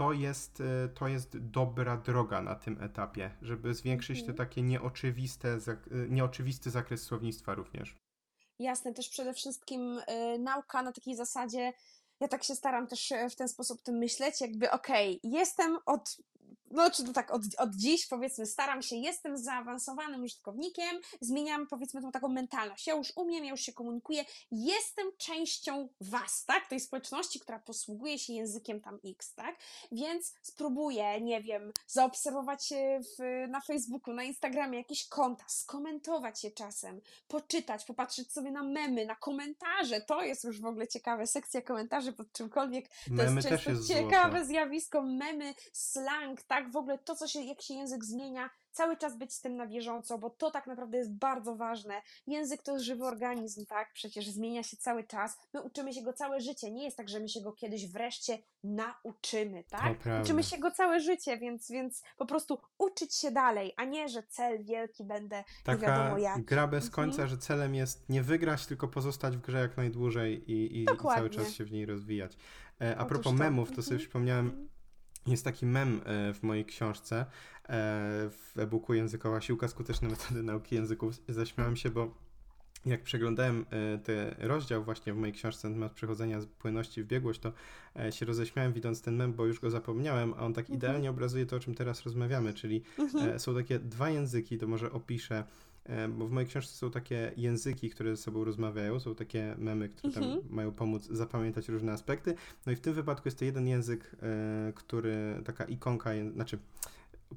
to jest, e, to jest dobra droga na tym etapie, żeby zwiększyć Mhm. te takie nieoczywiste, e, nieoczywisty zakres słownictwa również. Jasne, też przede wszystkim y, nauka na takiej zasadzie, ja tak się staram też e, w ten sposób tym myśleć, jakby okej, jestem od, no czy to tak od, od dziś powiedzmy, staram się, jestem zaawansowanym użytkownikiem, zmieniam powiedzmy tą taką mentalność, ja już umiem, ja już się komunikuję, jestem częścią was, tak, tej społeczności, która posługuje się językiem tam X, tak, więc spróbuję, nie wiem, zaobserwować w, na Facebooku, na Instagramie jakieś konta, skomentować je czasem, poczytać, popatrzeć sobie na memy, na komentarze. To jest już w ogóle ciekawe. Sekcja komentarzy pod czymkolwiek. To Memy jest często jest ciekawe zjawisko. Memy, slang, tak? W ogóle to, co się, jak się język zmienia, cały czas być z tym na bieżąco, bo to tak naprawdę jest bardzo ważne. Język to jest żywy organizm, tak? Przecież zmienia się cały czas. My uczymy się go całe życie. Nie jest tak, że my się go kiedyś wreszcie nauczymy, tak? Uczymy się go całe życie, więc, więc po prostu uczyć się dalej, a nie, że cel wielki będę nie wiadomo Taka jaki. gra bez Mhm. końca, że celem jest nie wygrać, tylko pozostać w grze jak najdłużej i, i, i cały czas się w niej rozwijać. E, a Otóż propos to. memów, to sobie Mhm. przypomniałem, jest taki mem e, w mojej książce, e, w e-booku Językowa Siłka Skuteczne Metody Nauki Języków. Zaśmiałem się, bo jak przeglądałem e, ten rozdział właśnie w mojej książce na temat przechodzenia z płynności w biegłość, to się roześmiałem widząc ten mem, bo już go zapomniałem, a on tak Mhm. idealnie obrazuje to, o czym teraz rozmawiamy, czyli Mhm. są takie dwa języki, to może opiszę, bo w mojej książce są takie języki, które ze sobą rozmawiają, są takie memy, które tam Mhm. mają pomóc zapamiętać różne aspekty. No i w tym wypadku jest to jeden język, e, który, taka ikonka, znaczy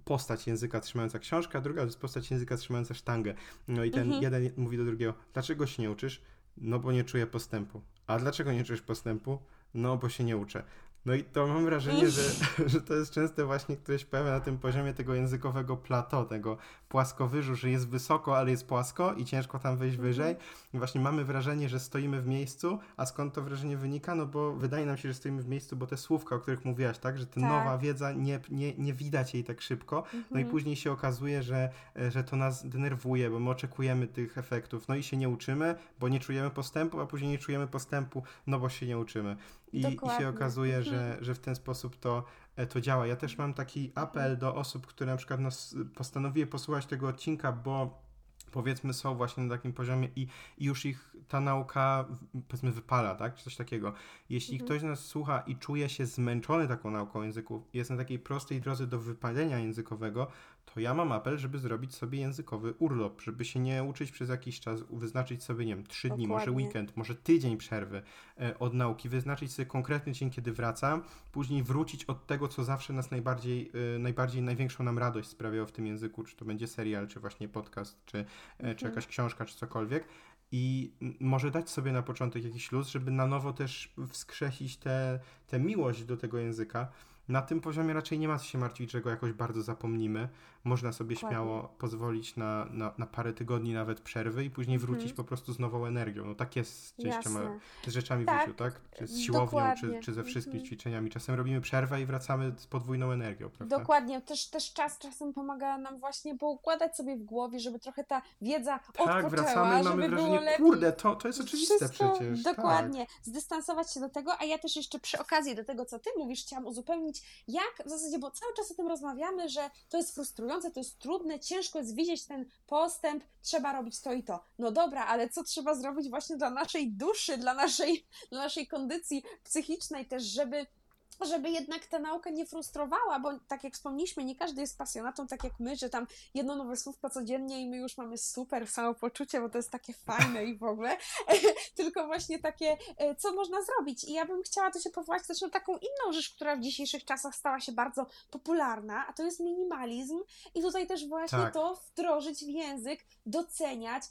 postać języka trzymająca książkę, a druga to jest postać języka trzymająca sztangę. No i ten Mhm. jeden mówi do drugiego, dlaczego się nie uczysz? No bo nie czuję postępu. A dlaczego nie czujesz postępu? No bo się nie uczę. No i to mam wrażenie, że, *laughs* *laughs* że to jest często właśnie, się pojawia na tym poziomie tego językowego plateau, tego płaskowyżu, że jest wysoko, ale jest płasko i ciężko tam wejść Mhm. wyżej. I właśnie mamy wrażenie, że stoimy w miejscu, a skąd to wrażenie wynika? No bo wydaje nam się, że stoimy w miejscu, bo te słówka, o których mówiłaś, tak? Że ta Tak. nowa wiedza, nie, nie, nie widać jej tak szybko. No i Mhm. później się okazuje, że, że to nas denerwuje, bo my oczekujemy tych efektów. No i się nie uczymy, bo nie czujemy postępu, a później nie czujemy postępu, no bo się nie uczymy. I, i się okazuje, że, Mhm. że w ten sposób to, e, to działa. Ja też mam taki apel do osób, które na przykład nas, postanowiły posłuchać tego odcinka, bo powiedzmy są właśnie na takim poziomie i, i już ich ta nauka powiedzmy wypala, tak? Czy coś takiego. Jeśli Mhm. ktoś nas słucha i czuje się zmęczony taką nauką języków, jest na takiej prostej drodze do wypalenia językowego, to ja mam apel, żeby zrobić sobie językowy urlop, żeby się nie uczyć przez jakiś czas, wyznaczyć sobie, nie wiem, trzy dni, może weekend, może tydzień przerwy e, od nauki, wyznaczyć sobie konkretny dzień, kiedy wracam, później wrócić od tego, co zawsze nas najbardziej, e, najbardziej największą nam radość sprawiało w tym języku, czy to będzie serial, czy właśnie podcast, czy, e, czy Mhm. jakaś książka, czy cokolwiek. I może dać sobie na początek jakiś luz, żeby na nowo też wskrzesić tę tę miłość do tego języka. Na tym poziomie raczej nie ma co się martwić, że go jakoś bardzo zapomnimy. Można sobie Dokładnie. śmiało pozwolić na, na, na parę tygodni nawet przerwy i później Mhm. wrócić po prostu z nową energią. No tak jest z Jasne. z rzeczami w Tak, życiu, tak? Czy z siłownią, czy, czy ze wszystkimi Mhm. ćwiczeniami. Czasem robimy przerwę i wracamy z podwójną energią, prawda? Dokładnie, też, też czas czasem pomaga nam właśnie poukładać sobie w głowie, żeby trochę ta wiedza Tak, odpoczęła, wracamy i żeby mamy było wrażenie, lepiej. kurde, to, to jest oczywiste Wszystko, przecież. tak. Dokładnie, zdystansować się do tego, a ja też jeszcze przy okazji do tego, co ty mówisz, chciałam uzupełnić, jak w zasadzie, bo cały czas o tym rozmawiamy, że to jest frustrujące, to jest trudne, ciężko jest widzieć ten postęp, trzeba robić to i to. No dobra, ale co trzeba zrobić właśnie dla naszej duszy, dla naszej, dla naszej kondycji psychicznej też, żeby żeby jednak ta nauka nie frustrowała, bo tak jak wspomnieliśmy, nie każdy jest pasjonatą tak jak my, że tam jedno nowe słówko codziennie i my już mamy super samopoczucie, bo to jest takie fajne i w ogóle, *laughs* tylko właśnie takie, e, co można zrobić. I ja bym chciała tu się powołać też na taką inną rzecz, która w dzisiejszych czasach stała się bardzo popularna, a to jest minimalizm i tutaj też właśnie Tak. to wdrożyć w język, doceniać,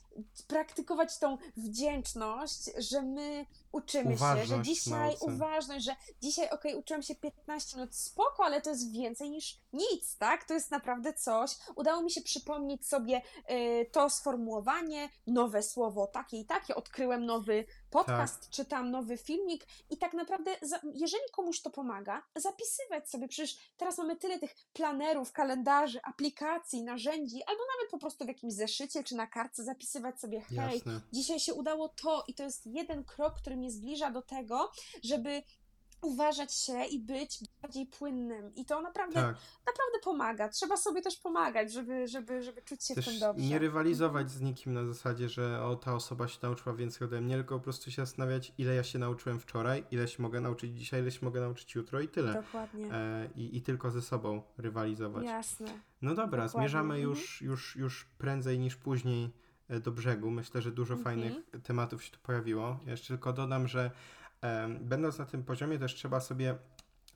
praktykować tą wdzięczność, że my uczymy się, że Uważność dzisiaj nauce. uważność, że dzisiaj okej, uczyłam się 15 minut, spoko, ale to jest więcej niż nic, tak? To jest naprawdę coś. Udało mi się przypomnieć sobie y, to sformułowanie, nowe słowo takie i takie, odkryłem nowy podcast, Tak. czytam nowy filmik i tak naprawdę, jeżeli komuś to pomaga, zapisywać sobie, przecież teraz mamy tyle tych planerów, kalendarzy, aplikacji, narzędzi, albo nawet po prostu w jakimś zeszycie czy na kartce zapisywać sobie, hej, Jasne. dzisiaj się udało to i to jest jeden krok, który mnie zbliża do tego, żeby uważać się i być bardziej płynnym. I to naprawdę, Tak. naprawdę pomaga. Trzeba sobie też pomagać, żeby, żeby, żeby czuć się w tym Też dobrze. nie rywalizować z nikim na zasadzie, że o, ta osoba się nauczyła więcej ode mnie, tylko po prostu się zastanawiać, ile ja się nauczyłem wczoraj, ile się mogę nauczyć dzisiaj, ile się mogę nauczyć jutro i tyle. Dokładnie. E, i, I tylko ze sobą rywalizować. Jasne. No dobra, Dokładnie, zmierzamy mhm. już, już, już prędzej niż później e, do brzegu. Myślę, że dużo Mhm. fajnych tematów się tu pojawiło. Ja jeszcze tylko dodam, że będąc na tym poziomie też trzeba sobie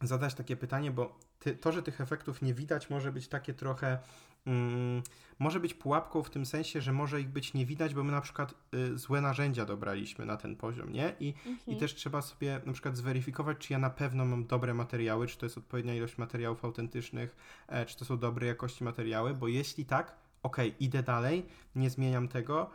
zadać takie pytanie, bo ty, to, że tych efektów nie widać, może być takie trochę. Mm, może być pułapką w tym sensie, że może ich być nie widać, bo my na przykład y, złe narzędzia dobraliśmy na ten poziom, nie? I, Mhm. I też trzeba sobie na przykład zweryfikować, czy ja na pewno mam dobre materiały, czy to jest odpowiednia ilość materiałów autentycznych, e, czy to są dobrej jakości materiały, bo jeśli tak, okej, idę dalej, nie zmieniam tego,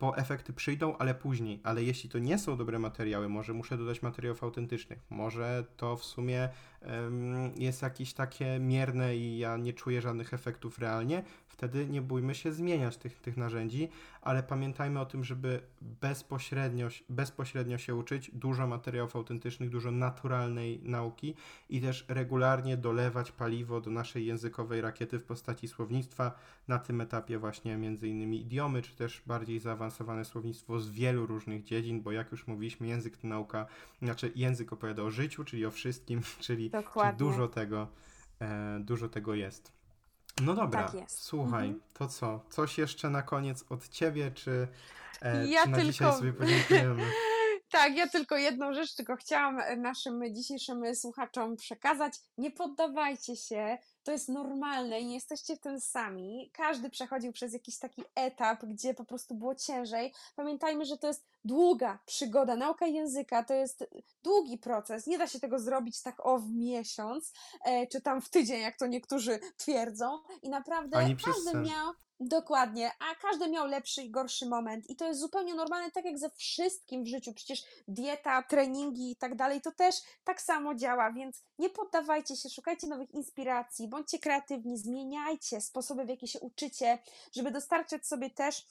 bo efekty przyjdą, ale później. Ale jeśli to nie są dobre materiały, może muszę dodać materiałów autentycznych, może to w sumie em, jest jakieś takie mierne i ja nie czuję żadnych efektów realnie, wtedy nie bójmy się zmieniać tych, tych narzędzi, ale pamiętajmy o tym, żeby bezpośrednio, bezpośrednio się uczyć, dużo materiałów autentycznych, dużo naturalnej nauki i też regularnie dolewać paliwo do naszej językowej rakiety w postaci słownictwa, na tym etapie właśnie między innymi idiomy, czy też bardziej zaawansowane słownictwo z wielu różnych dziedzin, bo jak już mówiliśmy, język to nauka, znaczy język opowiada o życiu, czyli o wszystkim, *laughs* czyli, czyli dużo tego, e, dużo tego jest. No dobra, Tak słuchaj, Mhm. to co? Coś jeszcze na koniec od ciebie, czy, e, Ja czy na dzisiaj tylko- sobie podziękujemy? *laughs* Tak, ja tylko jedną rzecz tylko chciałam naszym dzisiejszym słuchaczom przekazać. Nie poddawajcie się, to jest normalne i nie jesteście w tym sami. Każdy przechodził przez jakiś taki etap, gdzie po prostu było ciężej. Pamiętajmy, że to jest długa przygoda. Nauka języka to jest długi proces. Nie da się tego zrobić tak o w miesiąc, e, czy tam w tydzień, jak to niektórzy twierdzą. I naprawdę każdy miał Dokładnie, a każdy miał lepszy i gorszy moment i to jest zupełnie normalne, tak jak ze wszystkim w życiu. Przecież dieta, treningi i tak dalej, to też tak samo działa, więc nie poddawajcie się, szukajcie nowych inspiracji, bądźcie kreatywni, zmieniajcie sposoby, w jaki się uczycie, żeby dostarczać sobie też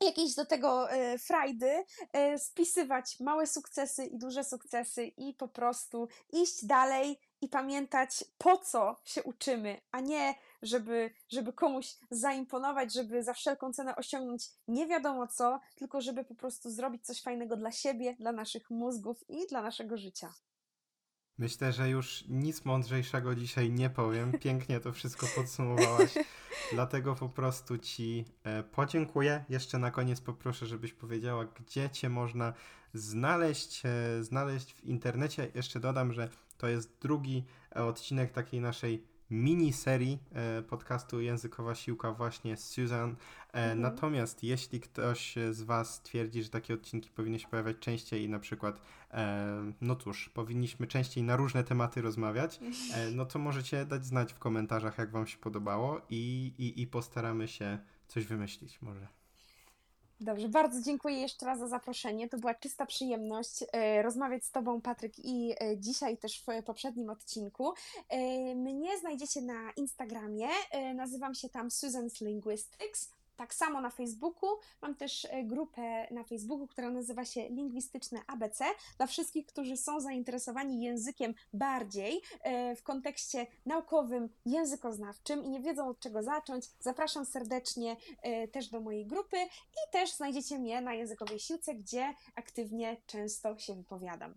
jakieś do tego e, frajdy, e, spisywać małe sukcesy i duże sukcesy i po prostu iść dalej i pamiętać, po co się uczymy, a nie żeby, żeby komuś zaimponować, żeby za wszelką cenę osiągnąć nie wiadomo co, tylko żeby po prostu zrobić coś fajnego dla siebie, dla naszych mózgów i dla naszego życia. Myślę, że już nic mądrzejszego dzisiaj nie powiem. Pięknie to wszystko podsumowałaś. *laughs* Dlatego po prostu Ci e, podziękuję. Jeszcze na koniec poproszę, żebyś powiedziała, gdzie Cię można znaleźć, e, znaleźć w internecie. Jeszcze dodam, że to jest drugi e, odcinek takiej naszej miniserii e, podcastu Językowa Siłka właśnie z Susan. E, Mhm. Natomiast jeśli ktoś z Was twierdzi, że takie odcinki powinny się pojawiać częściej i na przykład, e, no cóż, powinniśmy częściej na różne tematy rozmawiać, e, no to możecie dać znać w komentarzach, jak Wam się podobało i, i, i postaramy się coś wymyślić może. Dobrze, bardzo dziękuję jeszcze raz za zaproszenie. To była czysta przyjemność e, rozmawiać z Tobą, Patryk, i e, dzisiaj też w poprzednim odcinku. E, mnie znajdziecie na Instagramie, nazywam się tam Susan's Linguistics. Tak samo na Facebooku. Mam też e, grupę na Facebooku, która nazywa się Lingwistyczne ABC. Dla wszystkich, którzy są zainteresowani językiem bardziej e, w kontekście naukowym, językoznawczym i nie wiedzą od czego zacząć, zapraszam serdecznie e, też do mojej grupy i też znajdziecie mnie na językowej siłce, gdzie aktywnie często się wypowiadam.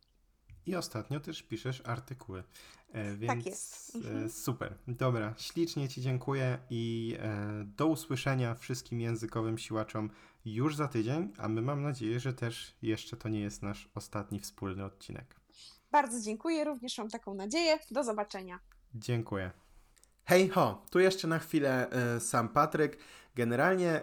I ostatnio też piszesz artykuły, e, więc Tak jest. Mhm. e, super. Dobra, ślicznie Ci dziękuję i e, do usłyszenia wszystkim językowym siłaczom już za tydzień, a my mam nadzieję, że też jeszcze to nie jest nasz ostatni wspólny odcinek. Bardzo dziękuję, również mam taką nadzieję. Do zobaczenia. Dziękuję. Hej ho, tu jeszcze na chwilę sam Patryk. Generalnie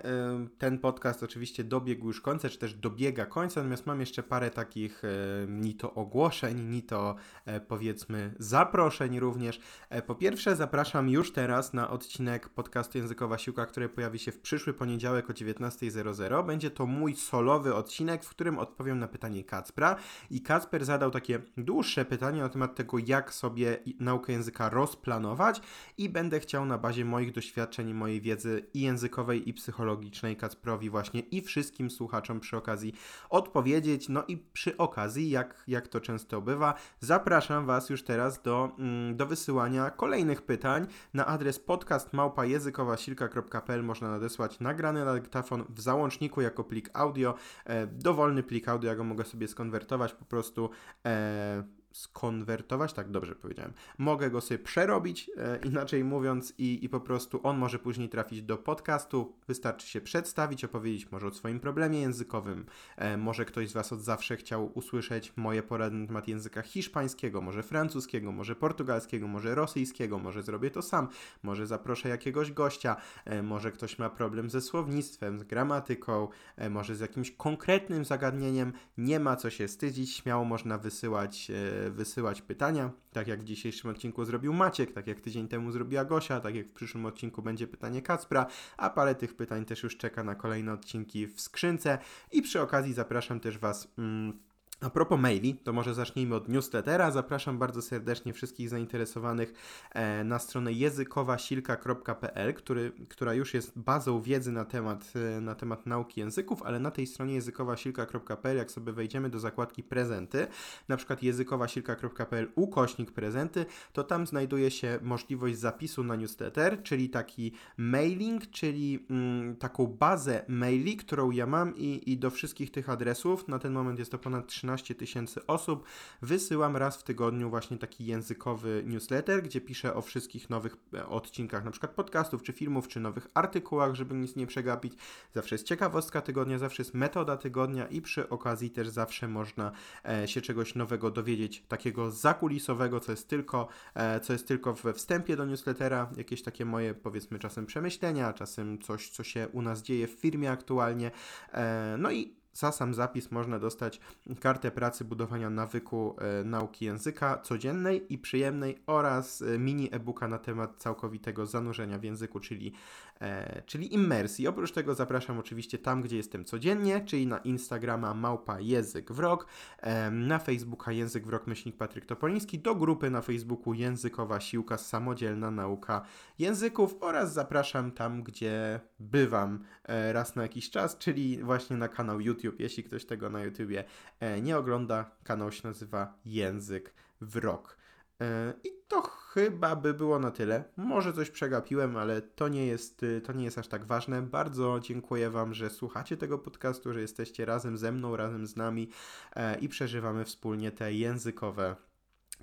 ten podcast oczywiście dobiegł już końca, czy też dobiega końca, natomiast mam jeszcze parę takich ni to ogłoszeń, ni to e, powiedzmy zaproszeń również. E, po pierwsze zapraszam już teraz na odcinek podcastu Językowa Siłka, który pojawi się w przyszły poniedziałek o 19.00. Będzie to mój solowy odcinek, w którym odpowiem na pytanie Kacpra i Kacper zadał takie dłuższe pytanie na temat tego, jak sobie naukę języka rozplanować i będę chciał na bazie moich doświadczeń i mojej wiedzy i językowej, i psychologicznej Kacprowi właśnie i wszystkim słuchaczom przy okazji odpowiedzieć. No i przy okazji, jak, jak to często bywa, zapraszam Was już teraz do, mm, do wysyłania kolejnych pytań na adres podcastmałpajezykowasilka.pl można nadesłać nagrany na dyktafon w załączniku jako plik audio, e, dowolny plik audio, ja go mogę sobie skonwertować po prostu e, skonwertować, tak dobrze powiedziałem. Mogę go sobie przerobić, e, inaczej mówiąc, i, i po prostu on może później trafić do podcastu. Wystarczy się przedstawić, opowiedzieć może o swoim problemie językowym. E, może ktoś z Was od zawsze chciał usłyszeć moje porady na temat języka hiszpańskiego, może francuskiego, może portugalskiego, może rosyjskiego, może zrobię to sam, może zaproszę jakiegoś gościa, e, może ktoś ma problem ze słownictwem, z gramatyką, e, może z jakimś konkretnym zagadnieniem. Nie ma co się wstydzić, śmiało można wysyłać, e, wysyłać pytania, tak jak w dzisiejszym odcinku zrobił Maciek, tak jak tydzień temu zrobiła Gosia, tak jak w przyszłym odcinku będzie pytanie Kacpra, a parę tych pytań też już czeka na kolejne odcinki w skrzynce i przy okazji zapraszam też Was. Mm, a propos maili, to może zacznijmy od newslettera. Zapraszam bardzo serdecznie wszystkich zainteresowanych e, na stronę językowasilka.pl, który, która już jest bazą wiedzy na temat, e, na temat nauki języków, ale na tej stronie językowasilka.pl, jak sobie wejdziemy do zakładki prezenty, na przykład językowasilka.pl ukośnik prezenty, to tam znajduje się możliwość zapisu na newsletter, czyli taki mailing, czyli mm, taką bazę maili, którą ja mam i, i do wszystkich tych adresów, na ten moment jest to ponad 13 15 tysięcy osób, wysyłam raz w tygodniu właśnie taki językowy newsletter, gdzie piszę o wszystkich nowych e, odcinkach, na przykład podcastów, czy filmów, czy nowych artykułach, żeby nic nie przegapić. Zawsze jest ciekawostka tygodnia, zawsze jest metoda tygodnia i przy okazji też zawsze można e, się czegoś nowego dowiedzieć, takiego zakulisowego, co jest tylko, e, co jest tylko we wstępie do newslettera, jakieś takie moje powiedzmy czasem przemyślenia, czasem coś, co się u nas dzieje w firmie aktualnie. No i za sam zapis można dostać kartę pracy budowania nawyku e, nauki języka codziennej i przyjemnej oraz e, mini e-booka na temat całkowitego zanurzenia w języku, czyli czyli immersji. Oprócz tego zapraszam oczywiście tam, gdzie jestem codziennie, czyli na Instagrama małpa język w rok, e, na Facebooka język w rok myślnik Patryk Topoliński, do grupy na Facebooku językowa siłka samodzielna nauka języków oraz zapraszam tam, gdzie bywam e, raz na jakiś czas, czyli właśnie na kanał YouTube. Jeśli ktoś tego na YouTubie e, nie ogląda, kanał się nazywa Język w rok. E, I to chyba by było na tyle. Może coś przegapiłem, ale to nie jest, y, to nie jest aż tak ważne. Bardzo dziękuję Wam, że słuchacie tego podcastu, że jesteście razem ze mną, razem z nami e, i przeżywamy wspólnie te językowe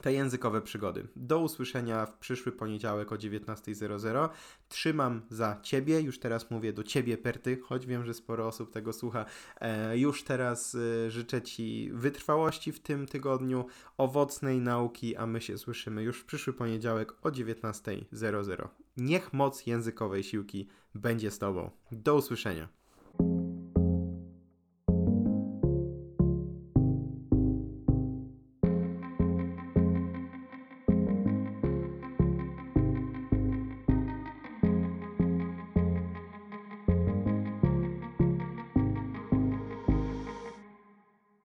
te językowe przygody. Do usłyszenia w przyszły poniedziałek o 19.00. Trzymam za Ciebie, już teraz mówię do Ciebie, Perty, choć wiem, że sporo osób tego słucha. E, już teraz e, życzę Ci wytrwałości w tym tygodniu, owocnej nauki, a my się słyszymy już w przyszły poniedziałek o 19.00. Niech moc językowej siłki będzie z Tobą. Do usłyszenia.